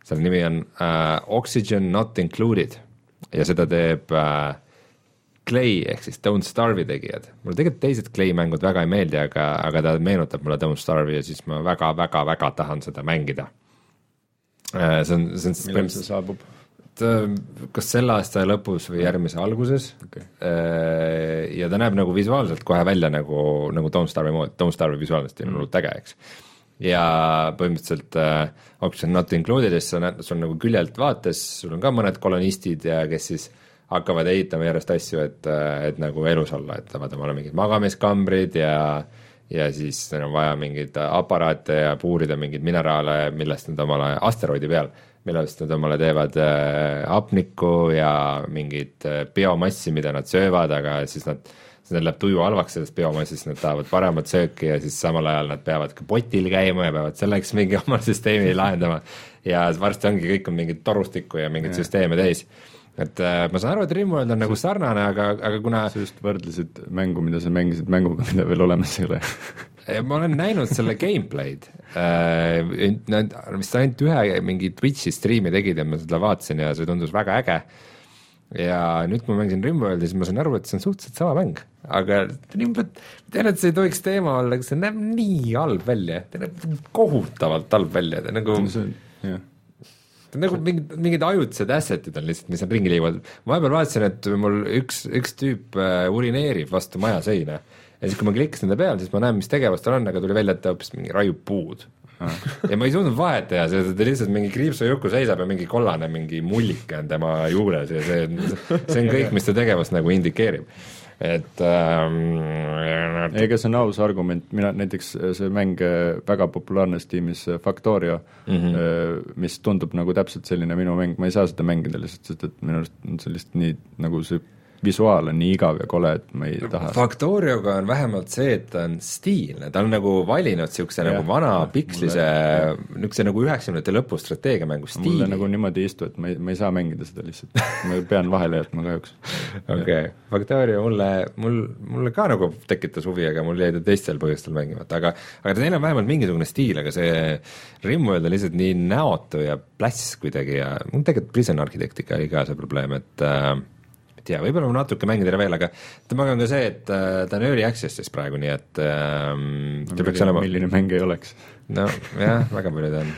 selle nimi on äh, Oxygen Not Included ja seda teeb äh, Clay ehk siis Don't Starve'i tegijad. mulle tegelikult teised Clay mängud väga ei meeldi, aga, aga ta meenutab mulle Don't Starve'i ja siis ma väga-väga-väga tahan seda mängida äh,. see on, see on. millal see saabub? Äh, kas selle aasta lõpus või järgmise alguses okay. Äh, ja ta näeb nagu visuaalselt kohe välja nagu, nagu Don't Starve'i moodi, Don't Starve'i visuaalne stiil on mm. hullult äge, eks. ja põhimõtteliselt äh, Option Not Included'is sa näed, sul nagu küljelt vaates, sul on ka mõned kolonistid ja kes siis hakkavad ehitama järjest asju, et, et nagu elus olla, et saavad omale mingid magamiskambrid ja ja siis neil on vaja mingeid aparaate ja puurida mingeid mineraale, millest nad omale asteroidi peal millest nad omale teevad äh, hapnikku ja mingit äh, biomassi, mida nad söövad, aga siis nad, siis neil läheb tuju halvaks sellest biomassist, nad tahavad paremat sööki ja siis samal ajal nad peavad ka potil käima ja peavad selleks mingi oma süsteemi lahendama. ja varsti ongi, kõik on mingit torustikku ja mingeid süsteeme täis. Et äh, ma saan aru, et Rimworld on nagu sarnane, aga, aga kuna sa just võrdlesid mängu, mida sa mängisid mänguga, mida veel olemas ei ole ma olen näinud selle gameplay'd. Äh,, nad vist ainult ühe mingi Twitch'i striimi tegid ja ma seda vaatasin ja see tundus väga äge. ja nüüd, kui ma mängisin Rimworldi, siis ma sain aru, et see on suhteliselt sama mäng, aga niimoodi, tean, et see ei tohiks teema olla, aga see näeb nii halb välja, ta näeb kohutavalt halb välja, ta nagu jah. Nagu mingid, mingid ajutised asset'id on lihtsalt, mis seal ringi liiguvad. ma vahepeal vaatasin, et mul üks, üks tüüp äh, urineerib vastu maja seina ja siis, kui ma klikkasin ta peale, siis ma näen, mis tegevus tal on, aga tuli välja, et ta hoopis mingi raiub puud. Ja ma ei suutnud vahet teha, sest ta lihtsalt mingi kriipsujuku seisab ja mingi kollane mingi mullike on tema juures ja see, see on kõik, mis ta tegevust nagu indikeerib. Et ähm, ega see on aus argument, mina näiteks see mäng äh, väga populaarne Steamis äh, Factorio mm, -hmm. mis tundub nagu täpselt selline minu mäng, ma ei saa seda mängida lihtsalt, sest et minu arust on see lihtsalt nii nagu see visuaal on nii igav ja kole, et ma ei taha. Factorioga on vähemalt see, et ta on stiilne, ta on nagu valinud niisuguse nagu vana pikslise, niisuguse nagu üheksakümnendate lõpu strateegiamängu stiili. mulle nagu niimoodi istu, et ma ei, ma ei saa mängida seda lihtsalt ma pean vahele jätma kahjuks. okei Factorio mulle, mul, mulle ka nagu tekitas huvi, aga mul jäi ta teistel põhjustel mängimata, aga aga teil on vähemalt mingisugune stiil, aga see Rimworld on lihtsalt nii näotu ja pläss kuidagi ja mul tegelikult Prison Architectiga oli ka see probleem, et äh, tea, võib-olla ma natuke mängin teda veel, aga temaga on ka see, et äh, ta on early access'is praegu, nii et ähm, ta peaks olema milline mäng ei oleks. nojah, väga paljud on.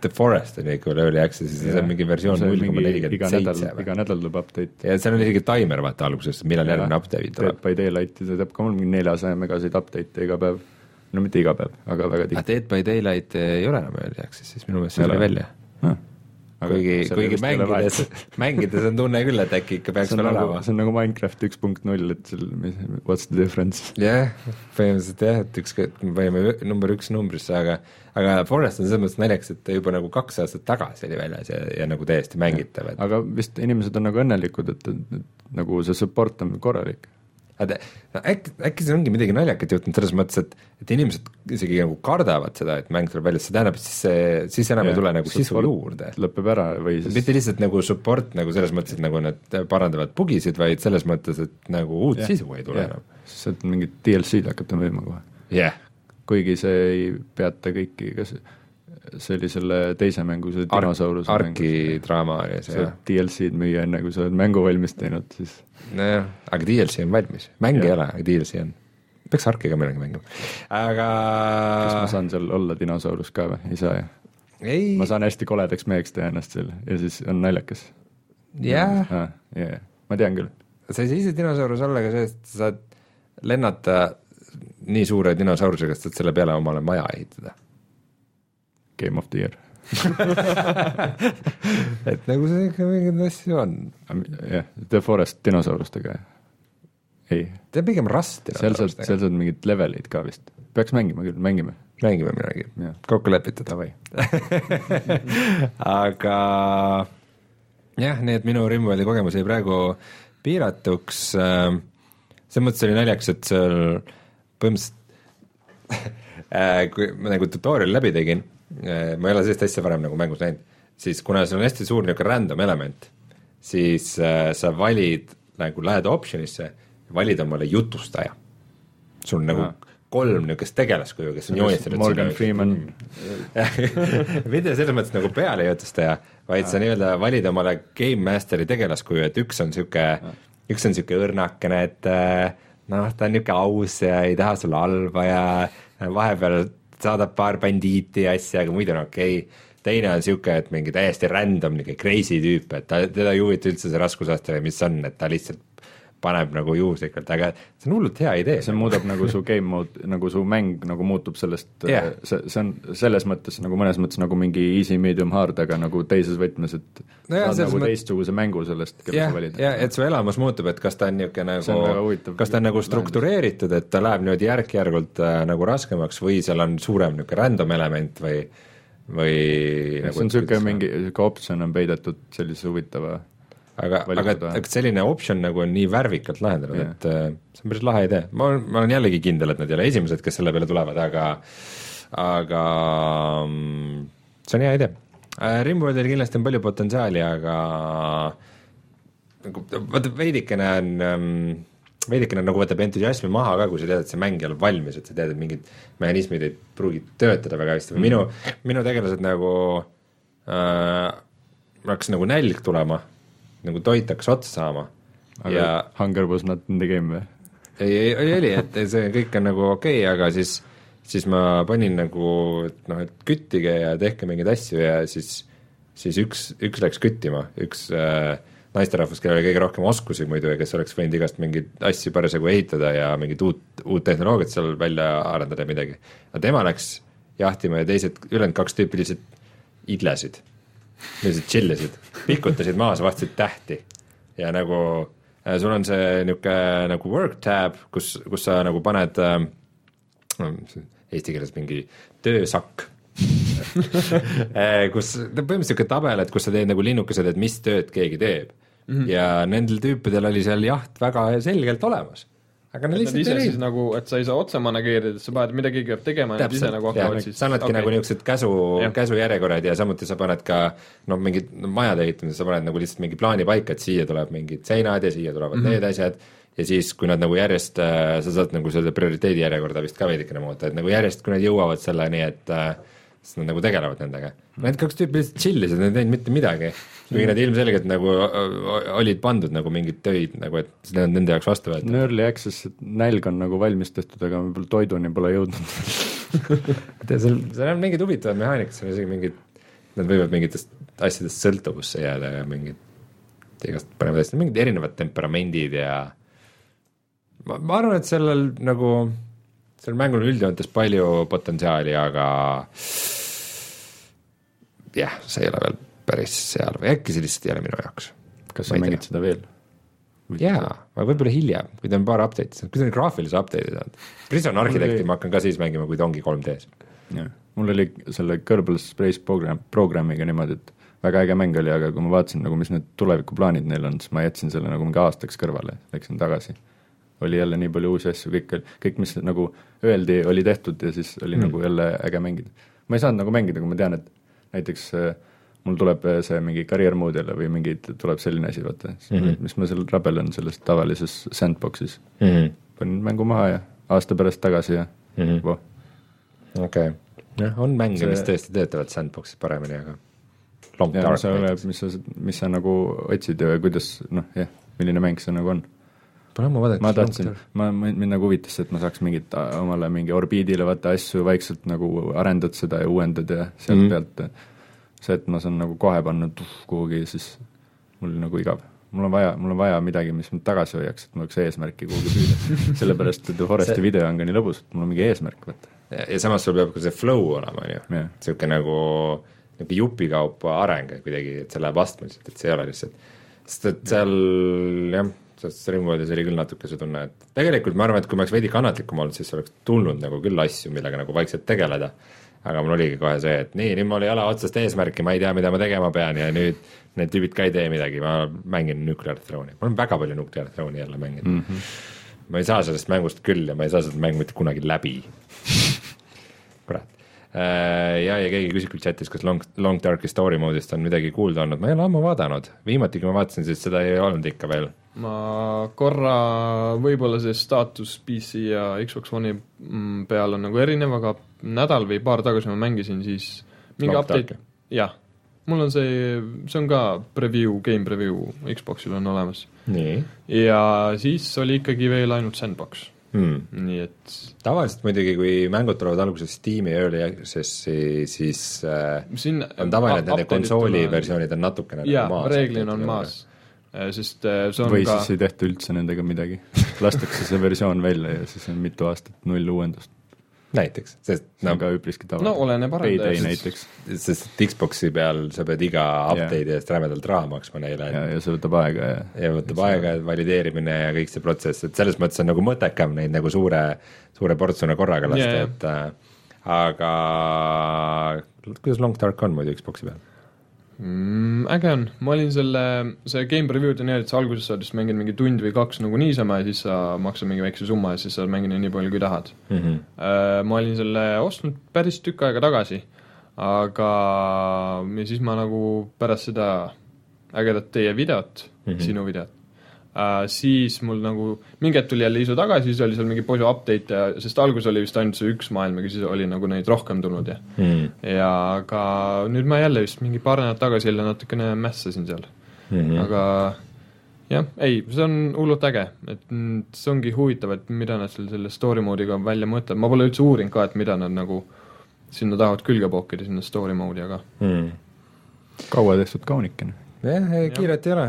The Forest on ikka veel early access'is ja see on mingi versioon null koma nelikümmend seitse või? iga nädal tuleb update. ja seal on isegi taimer vaata alguses, millal järgmine update tuleb. Dead by Daylighti ta teeb ka mul mingi neljasaja megaseid update'e iga päev. no mitte iga päev, aga väga tihti. Dead by Daylight ei ole enam early access'is, minu meelest see tuli välja Ah. Kuigi, kuigi mängides mängides on tunne küll, et äkki ikka peaks veel nagu olema, see on nagu Minecraft üks punkt null, et seal, mis, what's the difference? jah, põhimõtteliselt jah, et ükskõik, me panime number üks numbrisse, aga aga Forest on selles mõttes naljakas, et ta juba nagu kaks aastat tagasi oli väljas ja, ja nagu täiesti mängitav, et aga vist inimesed on nagu õnnelikud, et, et, et nagu see support on korralik. äkki, äkki see ongi midagi naljakat juhtunud selles mõttes, et et inimesed isegi nagu kardavad seda, et mäng tuleb välja, see tähendab, siis see, siis enam ei tule nagu sisu juurde lõpeb ära või siis mitte lihtsalt nagu support nagu selles mõttes, et nagu nad parandavad bugisid, vaid selles mõttes, et nagu uut Jah, sisu ei tule jah. enam. saad mingit DLC-d hakata müüma kohe. jah, kuigi see ei peata kõiki, kas see oli selle teise mängu, see Ark- dinosauruse Arki draama oli see jah. DLC-d müüa enne, kui sa oled mängu valmis teinud, siis nojah, aga DLC on valmis, mäng ei Jah. ole, aga DLC on. peaks Arki ka millalgi mängima, aga kas ma saan seal olla dinosaurus ka või? ei saa ei ma, saan hästi koledaks meheks teha ennast seal ja siis on naljakas. jah, ah,. Yeah. ma tean küll. sa ei saa ise dinosaurus olla ka sellest, sa saad lennata nii suure dinosaurusega, et saad selle peale omale maja ehitada. Game of the year. et nagu see ikka mingeid asju on. jah, The Forest dinosaurustega. ei, ta on pigem rast seal saad, seal saad mingeid leveleid ka vist. peaks mängima küll, mängime. mängime midagi kokku lepitud. Aga jah, et minu Rimworldi kogemus jäi praegu piiratuks äh,. selles mõttes oli naljakas, et seal põhimõtteliselt äh, kui ma nagu tutorial'i läbi tegin ma ei ole sellist asja varem nagu mängus näinud, siis kuna seal on hästi suur niisugune random element, siis äh, sa valid nagu lähed option'isse, valid omale jutustaja. sul on nagu kolm niisugust tegelaskuju, kes on joonistatud Morgan Freeman. mitte selles mõttes nagu pealejutustaja, vaid sa nii-öelda valid omale Game Masteri tegelaskuju, et üks on niisugune, üks on niisugune õrnakene, et äh, noh, ta on niisugune aus ja ei taha sulle halba ja vahepeal saadab paar bandiiti ja asja, aga muidu on okei okay. teine on niisugune, et mingi täiesti random niisugune crazy tüüp, et ta, teda ei huvita üldse see raskusaste või mis on, et ta lihtsalt paneb nagu juhuslikult, aga see on hullult hea idee. see muudab nagu su game mode, nagu su mäng nagu muutub sellest Jah. see, see on selles mõttes nagu mõnes mõttes nagu mingi easy, medium, hard, aga nagu teises võtmes, et No jah, saad nagu mõt- teistsuguse mängu sellest, kelle jah sa, valid. ja et su elamus muutub, et kas ta on niisugune nagu kas ta on nagu struktureeritud, et ta läheb niimoodi järk-järgult äh, nagu raskemaks või seal on suurem niisugune random element või, või see on niisugune mingi, niisugune optsioon on peidetud sellise huvitava aga, aga et selline optsioon nagu on nii värvikalt lahendatud Jah. et äh, see on päris lahe idee, ma, ma olen jällegi kindel, et nad ei ole esimesed, kes selle peale tulevad, aga aga mm, see on hea idee äh,. Rimworldil kindlasti on palju potentsiaali, aga nagu vaata veidikene on ähm, veidikene nagu võtab entusiasmi maha ka, kui sa tead, et see mäng ei ole valmis, et sa tead, et mingid mehhanismid ei pruugi töötada väga hästi või minu, minu tegelased nagu äh, hakkas nagu nälg tulema, nagu toit hakkas otsa saama aga ja Hunger was not in the game või? ei, ei, ei oli, et see kõik on nagu okei okay,, aga siis, siis ma panin nagu, et noh, et küttige ja tehke mingeid asju ja siis, siis üks, üks läks küttima, üks äh, naisterahvas, kellel oli kõige rohkem oskusi muidu ja kes oleks võinud igast mingeid asju parasjagu ehitada ja mingit uut, uut tehnoloogiat seal välja arendada ja midagi. aga tema läks jahtima ja teised, ülejäänud kaks tüüpi lihtsalt idlesid, lihtsalt chill isid, pikutasid maas, vaatasid tähti ja nagu äh, sul on see niisugune nagu work tab, kus, kus sa nagu paned äh, eesti keeles mingi töösakk Äh, kus, põhimõtteliselt niisugune tabel, et kus sa teed nagu linnukesed, et mis tööd keegi teeb mm. -hmm. ja nendel tüüpidel oli seal jaht väga selgelt olemas. Aga nad lihtsalt ei siis leidnud. nagu, et sa ei saa otse manageerida, sa paned, mida keegi peab tegema ja nad ise nagu, hakkavad, siis sa annadki okay. nagu niisugused käsu käsujärjekorrad ja samuti sa paned ka noh, mingid no, majade ehitamises sa paned nagu lihtsalt mingi plaani paika, et siia tuleb mingid seinad ja siia tulevad mm -hmm. need asjad ja siis, kui nad nagu järjest äh,, sa saad nagu selle prioriteedi järjekorda vist ka veidikene muuta, et nagu järjest, kui nad jõuavad selleni, et äh, siis nad nagu tegelevad nendega. Need kaks tüüpi lihtsalt chill isid, nad ei teinud mitte midagi. kuigi nad ilmselgelt nagu olid pandud nagu mingeid töid nagu, et need on nende jaoks vastu võetud. Early access, et nälg on nagu valmis tehtud, aga võib-olla toiduni pole jõudnud seal, seal on mingid huvitavad mehaanikad, seal on isegi mingid, nad võivad mingitest asjadest sõltuvusse jääda ja mingid igast panevad hästi, mingid erinevad temperamendid ja ma, ma arvan, et sellel nagu, sellel mängul on üldjoontes palju potentsiaali, aga jah, see ei ole veel päris seal või äkki see lihtsalt ei ole minu jaoks. kas sa mängid seda veel? jaa, aga võib-olla hiljem, kui ta on paar update'i saanud, kui ta on graafilise update'i saanud. Prison Architecti ma hakkan ka siis mängima, kui ta ongi 3D-s. jah, mul oli selle Kerbal Space program, programmiga niimoodi, et väga äge mäng oli, aga kui ma vaatasin nagu, mis need tulevikuplaanid neil on, siis ma jätsin selle nagu mingi aastaks kõrvale, läksin tagasi. Oli jälle nii palju uusi asju, kõik, kõik, mis nagu öeldi, oli tehtud ja siis oli mm. nagu jälle äge mängida. ma ei saanud nagu mängida, kui ma tean, et näiteks äh, mul tuleb äh, see mingi career mode jälle või mingi, tuleb selline asi, vaata mm, -hmm. mis ma seal rabelen selles tavalises sandbox'is mm. -hmm. panin mängu maha ja aasta pärast tagasi ja mm -hmm. voh. okei okay., jah, on mänge see..., mis tõesti töötavad sandbox'is paremini, aga Long Dark näiteks. mis sa, mis sa nagu otsid ja kuidas, noh jah, milline mäng see nagu on Pole ammu vaadanud. ma tahtsin, ma, mind nagu huvitas see, et ma saaks mingit omale mingi orbiidile vaata asju vaikselt nagu arendad seda ja uuendad ja sealt mm -hmm. pealt see, et ma saan nagu kohe panna tuh, kuhugi, siis mul nagu igav. mul on vaja, mul on vaja midagi, mis mind tagasi hoiaks, et mul oleks eesmärki kuhugi püüda sellepärast, et Foresti see... video on ka nii lõbus, et mul on mingi eesmärk, vaata. ja, ja samas sul peab ka see flow olema, on ju, niisugune nagu niisugune jupikaupa areng kuidagi, et see läheb astmeliselt, et see ei ole lihtsalt, sest et seal jah, selles Ringworldis oli küll natuke see tunne, et tegelikult ma arvan, et kui ma oleks veidi kannatlikum olnud, siis oleks tulnud nagu küll asju, millega nagu vaikselt tegeleda aga mul oligi kohe see, et nii, nüüd mul ei ole otsest eesmärki, ma ei tea, mida ma tegema pean ja nüüd need tüübid ka ei tee midagi, ma mängin Nuclear Throne'i, ma olen väga palju Nuclear Throne'i jälle mänginud mm. -hmm. ma ei saa sellest mängust küll ja ma ei saa seda mängu mitte kunagi läbi kurat. Äh, ja, ja keegi küsib küll chatis, kas Long, Long Darki Story moodist on midagi kuulda olnud, ma ei ole ammu vaadanud, viimati, kui ma vaatasin, siis seda ei olnud ikka veel. Ma korra, võib-olla see staatus PC ja Xbox One'i mm, peal on nagu erinev, aga nädal või paar tagasi ma mängisin siis mingi Long update, jah, mul on see, see on ka preview, game preview Xboxil on olemas. ja siis oli ikkagi veel ainult sandbox hmm.. nii et tavaliselt muidugi, kui mängud tulevad alguses Steam'i Early Access'i, siis äh, Siin on tavaline, et nende konsooli versioonid on natukene jaa, nagu reeglina on maas. Äh, sest äh, see on või ka siis ei tehta üldse nendega midagi. Lastakse see versioon välja ja siis on mitu aastat null uuendust. Näiteks, sest no, ka üpriski tavaline. no oleneb arendajast. näiteks. sest Xbox'i peal sa pead iga update'i eest rämedalt raha maksma neile. ja, ja see võtab aega ja ja võtab ja aega, valideerimine ja kõik see protsess, et selles mõttes on nagu mõttekam neid nagu suure, suure portsuna korraga lasta yeah., et äh, aga kuidas Long Dark on muidu Xbox'i peal? Mm,? äge on, ma olin selle, see game preview'd on nii, et sa alguses saad vist mängida mingi tund või kaks nagu niisama ja siis sa maksad mingi väikse summa ja siis saad mängida nii palju, kui tahad mm. -hmm. ma olin selle ostnud päris tükk aega tagasi, aga ja siis ma nagu pärast seda ägedat teie videot mm, -hmm. sinu videot, äh, siis mul nagu mingi hetk tuli jälle isu tagasi, siis oli seal mingi palju update ja, sest alguses oli vist ainult see üks maailm, aga siis oli nagu neid rohkem tulnud ja mm. ja aga nüüd ma jälle vist mingi paar nädalat tagasi jälle natukene mässasin seal mm, -hmm. aga jah, ei, see on hullult äge, et see ongi huvitav, et mida nad seal selle story mode'iga välja mõtlevad, ma pole üldse uurinud ka, et mida nad nagu sinna tahavad külge pookida, sinna story mode'i, aga mm. kaua tehtud kaunikene jah, kiiret ei ole,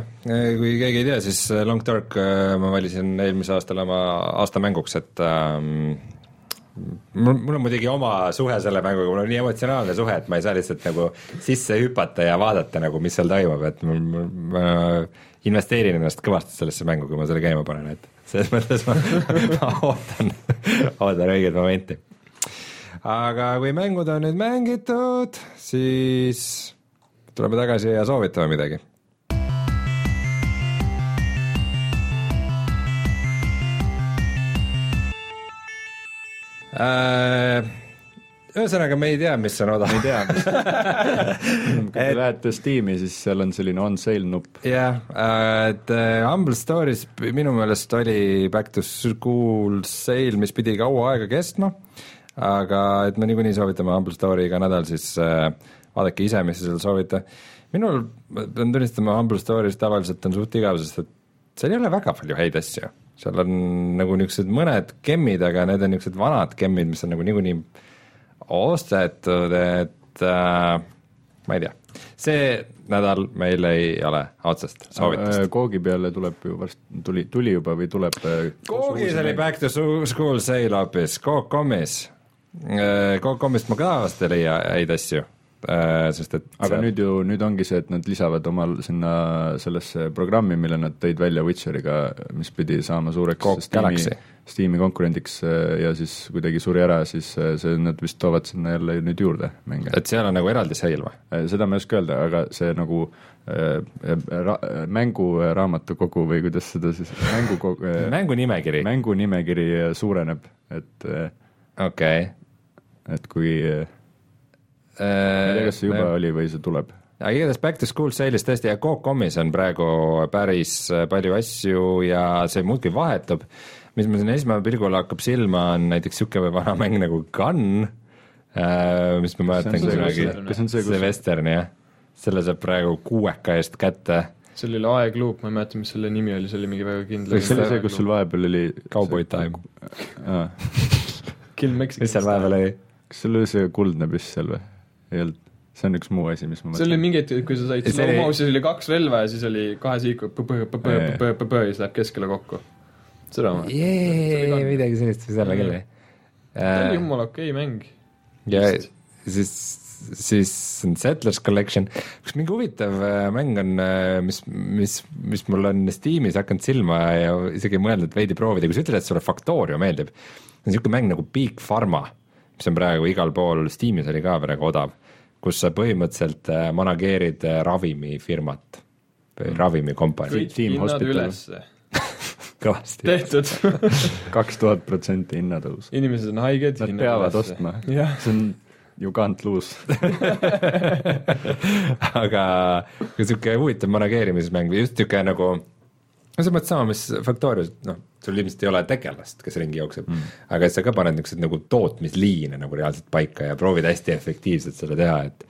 kui keegi ei tea, siis äh, Long Dark äh, ma valisin eelmisel aastal oma aasta mänguks, et ähm, mul, mul on muidugi oma suhe selle mänguga, mul on nii emotsionaalne suhe, et ma ei saa lihtsalt nagu sisse hüpata ja vaadata nagu, mis seal toimub, et mul, mul, ma investeerin ennast kõvasti sellesse mängu, kui ma selle käima panen, et selles mõttes ma, ma ootan, ootan õiget momenti. aga kui mängud on nüüd mängitud, siis tuleme tagasi ja soovitame midagi. Äh, ühesõnaga, me ei tea, mis on odav. ei tea, mis kui te lähete Steam'i, siis seal on selline on sale nupp. jah, et äh, Humble Stories minu meelest oli back to school sale, mis pidi kaua aega kestma aga et me niikuinii soovitame Humble Story iga nädal, siis äh, vaadake ise, mis te seal soovite. minul, ma pean tunnistama, Humble Story's tavaliselt on suht igav, sest et seal ei ole väga palju häid asju. seal on nagu niisugused mõned gemmid, aga need on niisugused vanad gemmid, mis on nagu niikuinii ostetud, et äh, ma ei tea, see nädal meil ei ole otsest soovitust. Koogi peale tuleb ju varsti, tuli, tuli juba või tuleb Koogis oli Back to School sale hoopis, Coop.com-is. Coop.com-ist ma ka vast ei leia häid asju sest et aga see... nüüd ju, nüüd ongi see, et nad lisavad omal sinna sellesse programmi, mille nad tõid välja Witcheriga, mis pidi saama suureks Steam'i, Steam'i konkurendiks ja siis kuidagi suri ära, siis see, nad vist toovad sinna jälle nüüd juurde mänge. et seal on nagu eraldi sale või? seda ma ei oska öelda, aga see nagu ra-, mänguraamatukogu või kuidas seda siis, mängukogu mängunimekiri? mängunimekiri suureneb, et okei okay. et kui ma ei tea, kas see juba oli või see tuleb. Aga igatahes Back to School sale'is tõesti ja Coop.com-is on praegu päris palju asju ja see muudkui vahetub. mis mul siin esmapilgul hakkab silma, on näiteks niisugune vana mäng nagu Gun äh,, mis ma mäletan kunagi, see, Western jah, selle saab praegu kuueka eest kätte. Seal oli aegluup, ma ei mäleta, mis selle nimi oli, see oli mingi väga kindel kas see oli see, kus sul vahepeal oli Cowboy Time. Kill Mexican mis seal vahepeal oli? kas sul oli see kuldne püss seal või? Ei olnud, see on üks muu asi, mis ma mõtlen. see oli mingi hetk, kui sa said slow motion'is oli kaks relva ja siis oli kahe sihiku ja siis läheb keskele kokku. seda ma jee, midagi sellist võis olla küll, jah. ta oli jumala okei mäng. ja siis, siis on Settlers Collection, üks mingi huvitav mäng on, mis, mis, mis mul on Steamis hakanud silma ja isegi mõelnud veidi proovida, kui sa ütled, et sulle Factorio meeldib, on niisugune mäng nagu Big Pharma mis on praegu igal pool, Steamis oli ka praegu odav, kus sa põhimõtteliselt manageerid ravimifirmat või ravimikompanii. kõik hinnad ülesse kõvasti. tehtud kaks tuhat protsenti hinnatõus. inimesed on haiged. Nad peavad ülesse. ostma, see on you can't lose aga niisugune huvitav manageerimismäng või just niisugune nagu no selles mõttes sama, mis Factorias, noh, sul ilmselt ei ole tegelast, kes ringi jookseb mm., aga et sa ka paned niisuguseid nagu tootmisliine nagu reaalselt paika ja proovid hästi efektiivselt seda teha, et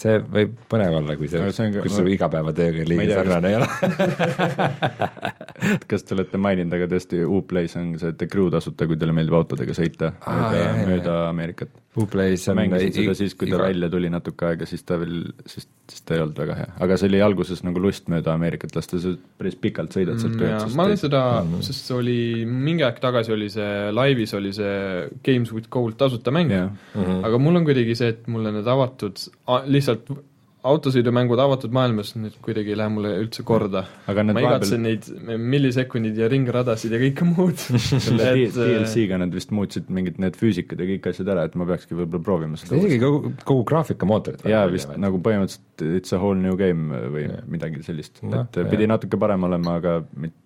see võib põnev olla, kui see, see, kui su igapäevatööga liiga sarnane ei ole kas te olete maininud, aga tõesti, Uplays on see The Crew tasuta, kui teile meeldib autodega sõita ah, mööda, mööda. Ameerikat. Uplays on mängisin seda siis, kui ta iga... välja tuli natuke aega, siis ta veel, siis, siis ta ei olnud väga hea, aga see oli alguses nagu lust mööda Ameerikat lasta, sa päris pikalt sõidad sealt mm,. ma olen seda mm, sest see oli, mingi aeg tagasi oli see laivis oli see Games with Gold tasuta mäng mm -hmm. aga mul on kuidagi see, et mulle need avatud, lihtsalt autosõidumängud avatud maailmas nüüd kuidagi ei lähe mulle üldse korda. ma igatsen neid millisekundid ja ringradasid ja kõike muud selle et... DLC-ga nad vist muutsid mingid need füüsikad ja kõik asjad ära, et ma peakski võib-olla proovima seda. isegi kogu, kogu graafikamootorit. jaa, vist või? nagu põhimõtteliselt it's a whole new game või ja. midagi sellist et pidi ja. natuke parem olema, aga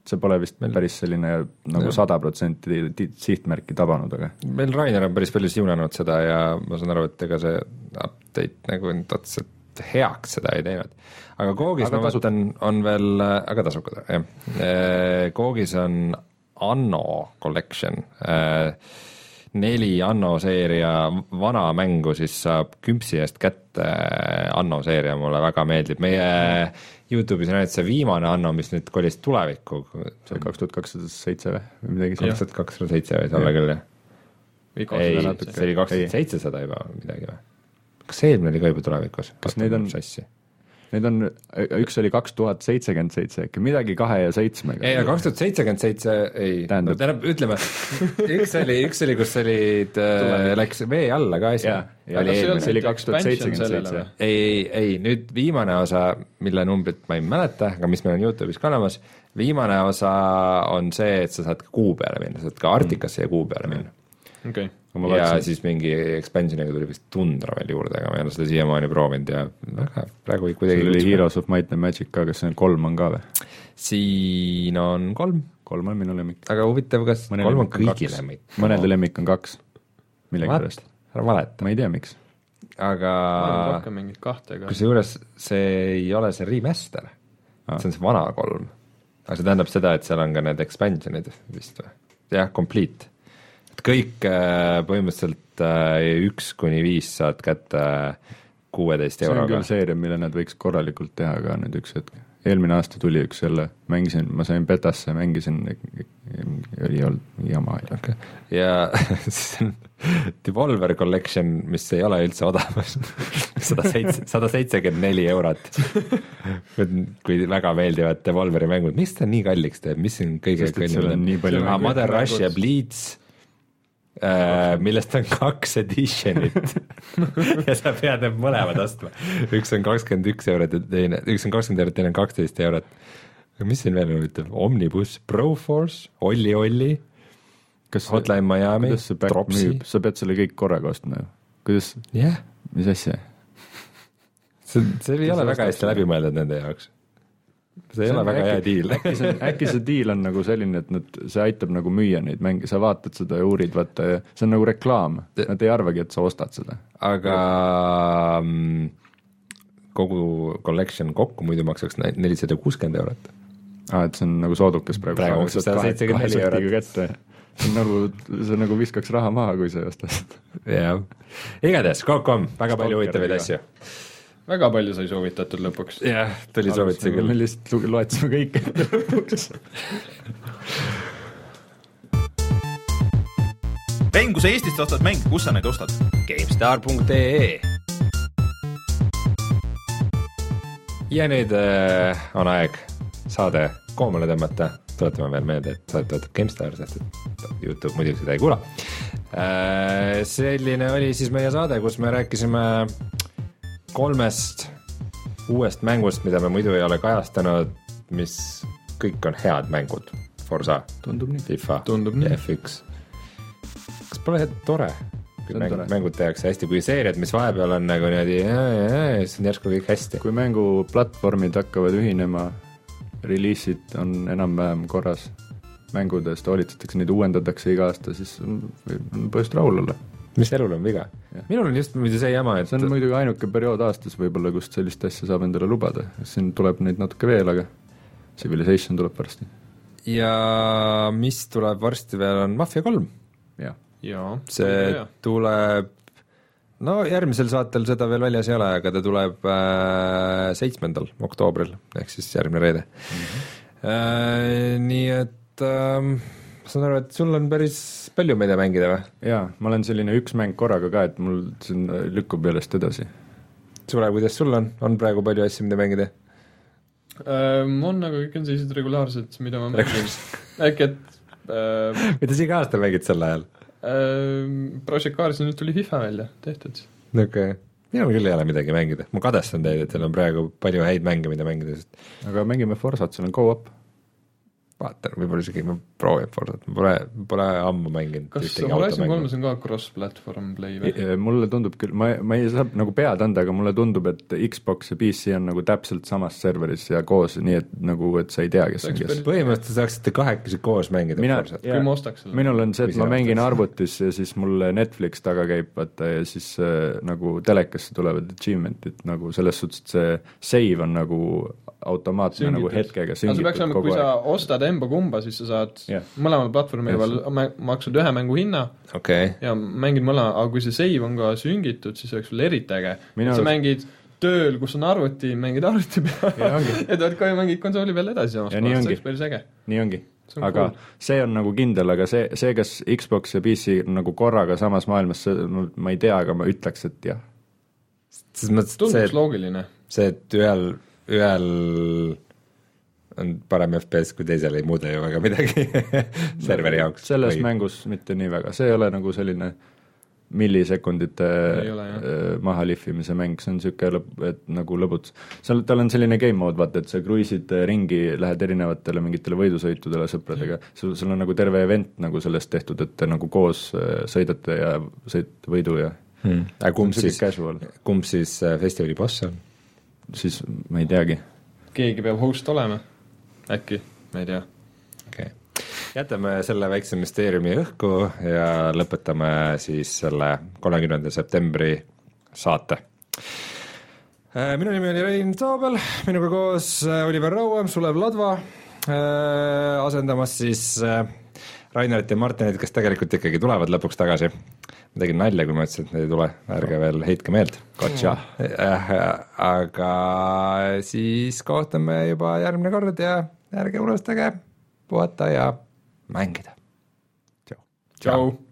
see pole vist meil päris selline nagu sada protsenti sihtmärki tabanud, aga meil Rainer on päris palju siunanud seda ja ma saan aru, et ega see update nagu nüüd otseselt heaks seda ei teinud. aga Koogis aga mõtlen, on veel, aga tasuta, jah. Äh, Koogis on Anno Collection, äh, neli Anno seeria vana mängu siis saab kümpsi eest kätte, Anno seeria mulle väga meeldib, meie Youtube'is on ainult see viimane Anno, mis nüüd kolis tulevikku. see oli kaks tuhat kakssada seitse või, või midagi sellist? kaks tuhat kakssada seitse võis olla küll, jah. ei, see oli kaks tuhat seitsesada juba midagi või? Kas eelmine oli ka juba tulevikus? kas neid on? Need on, üks oli kaks tuhat seitsekümmend seitse äkki, midagi kahe ja seitsmega. ei, kaks tuhat seitsekümmend seitse ei, tähendab, tähendab, ütleme, üks oli, üks oli, kus olid äh,, läks vee alla ka asi. see oli kaks tuhat seitsekümmend seitse. ei, ei, ei, nüüd viimane osa, mille numbrit ma ei mäleta, aga mis meil on Youtube'is ka olemas, viimane osa on see, et sa saad ka kuu peale minna, saad ka Arktikasse ja kuu peale minna. okei okay ja vaatasin. siis mingi expansion'iga tuli vist tundra veel juurde, aga ma ei ole seda siiamaani proovinud ja väga praegu kuidagi sul oli Heroes of Might and Magic ka, kas see on kolm on ka või? siin on kolm. kolm on minu lemmik. aga huvitav, kas Mõne kolm on kõigi lemmik? mõnede lemmik on kaks, millegipärast. ära valeta. ma ei tea, miks. aga rohkem mingit kahte ka. kusjuures see ei ole see remaster ah., see on see vana kolm. aga see tähendab seda, et seal on ka need expansion'id vist või? jah, complete et kõik äh, põhimõtteliselt äh, üks kuni viis saad kätte kuueteist see on euroga küll. seeria, mille nad võiks korralikult teha ka nüüd üks hetk. eelmine aasta tuli üks jälle, mängisin, ma sain betasse, mängisin, ei olnud jama. ja siis on Devolver Collection, mis ei ole üldse odav, sada seitse, sada seitsekümmend neli eurot. kui väga meeldivad Devolveri mängud, miks ta nii kalliks teeb, mis siin kõige seal on Mother Rush ja Bleeds äh,, millest on kaks edition'it ja sa pead need mõlemad ostma. üks on kakskümmend üks eurot ja teine, üks on kakskümmend eurot, teine on kaksteist eurot. mis siin veel huvitav, Omnibus, Proforce, Olli Olli, Hotline Miami, Dropsy, sa pead selle kõik korraga ostma ju, kuidas, jah, mis asja? see, see ei ole väga hästi läbi mõeldud nende jaoks. See ei See ole väga hea äkki- diil. äkki see, äkki see diil on nagu selline, et nad, see aitab nagu müüa neid mänge, sa vaatad seda ja uurid, vaata ja see on nagu reklaam, nad ei arvagi, et sa ostad seda. aga mm, kogu collection kokku muidu maksaks nelisada kuuskümmend eurot. aa, et see on nagu soodukas praegu. Praegu maksab 174 eurot. kätte. see on nagu, see nagu viskaks raha maha, kui sa ei osta seda. jah, igatahes Coop.com, väga palju huvitavaid asju. Väga palju sai soovitatud lõpuks. jah, tuli soovitusi me küll. lihtsalt lu- loetsime kõike lõpuks. Rein, kui sa Eestist ostad mänge, kus sa neid ostad? GameStar.ee ja nüüd äh, on aeg saade koomale tõmmata, tuletame veel meelde, et saadet toetab GameStar, sest et Youtube muidugi seda ei kuula äh,. selline oli siis meie saade, kus me rääkisime kolmest uuest mängust, mida me muidu ei ole kajastanud, mis kõik on head mängud. Forsa, tundub nii. FIFA Tundub ja nii. F1. kas pole tore? kui mäng, mängud tehakse hästi, kui seeriad, mis vahepeal on nagu niimoodi, siis on järsku kõik hästi. kui mänguplatvormid hakkavad ühinema, reliisid on enam-vähem korras, mängudest hoolitsetakse, neid uuendatakse iga aasta, siis on on põhjust rahul olla. Mis elul on viga. Minul on just muidu see jama, et see on muidugi ainuke periood aastas võib-olla, kust sellist asja saab endale lubada, siin tuleb neid natuke veel, aga Civilization tuleb varsti, ja mis tuleb varsti veel, on Mafia kolm. see tuleb, no järgmisel saatel seda veel väljas ei ole, aga ta tuleb seitsmendal oktoobril ehk siis järgmine reede. Mm. -hmm. Äh, nii et äh, ma saan aru, et sul on päris palju mida mängida või? jaa, ma olen selline üks mäng korraga ka, et mul siin lükkub järjest edasi. Sule, kuidas sul on, on praegu palju asju, mida mängida? Ähm, on, aga kõik on sellised regulaarsed, mida ma mängin. äkki, et äh, mida sa iga aasta mängid sel ajal? äh, Project Carsi nüüd tuli FIFA välja, tehtud. okei okay., minul küll ei ole midagi mängida, ma kadestan teid, et teil on praegu palju häid mänge, mida mängida, sest aga mängime Forsat, seal on go-up. vaatan, võib-olla isegi ma proovin Forsat, ma pole, pole ammu mänginud kas Horizon kolmes on ka cross-platvorm play või? mulle tundub küll, ma, ma ei saa nagu pead anda, aga mulle tundub, et Xbox ja PC on nagu täpselt samas serveris ja koos, nii et nagu, et sa ei tea, kes on kes põhimõtteliselt saaksite kahekesi koos mängida mina Forsat. kui ma ostaks selle. minul on see, et ma mängin arvutis ja siis mul Netflix taga käib, vaata, ja siis äh, nagu telekasse tulevad achievement'id nagu selles suhtes, et see save on nagu automaatne nagu hetkega süngitud kogu kui sa aeg. ostad emba kumba, siis sa saad Jah. mõlemal platvormil veel mä- maksad ühe mängu hinna okei okay., ja mängid mõlema, aga kui see save on ka süngitud, siis oleks sul eriti äge. Sa arust- mängid tööl, kus on arvuti, mängid arvuti Ja peal ongi. ja tuled koju, mängid konsooli peal edasi samas Ja nii kohas, see ongi. oleks päris äge. nii ongi aga cool. see on nagu kindel, aga see, see, kas Xbox ja PC on nagu korraga samas maailmas, ma, ei tea, aga ma ütleks, et jah. selles mõttes, et tunduks see, loogiline. see, et ühel, ühel on parem FPS kui teisel, ei muuda ju väga midagi serveri jaoks. selles või... mängus mitte nii väga, see ei ole nagu selline millisekundite ole, äh, maha lihvimise mäng, see on niisugune lõb-, et nagu lõbutus. seal, tal on selline game mode, vaata, et sa kruiisid äh, ringi, lähed erinevatele mingitele võidusõitudele sõpradega, sul, sul on nagu terve event nagu sellest tehtud, et te nagu koos äh, sõidate ja sõidate võidu ja hmm.. aga kumb siis kumb siis äh, festivali boss on? Siis ma ei teagi. keegi peab host olema, äkki, ma ei tea. okei okay., jätame selle väikse müsteeriumi õhku ja lõpetame siis selle kolmekümnenda septembri saate. minu nimi oli Rein Toobel, minuga koos äh, Oliver Rauam, Sulev Ladva, asendamas siis äh, Rainerit ja Martinit, kes tegelikult ikkagi tulevad lõpuks tagasi. ma tegin nalja, kui ma ütlesin, et nad ei tule, ärge veel heitke meelt. Gotcha. aga siis kohtume juba järgmine kord ja ärge unustage puhata ja mängida. tšau.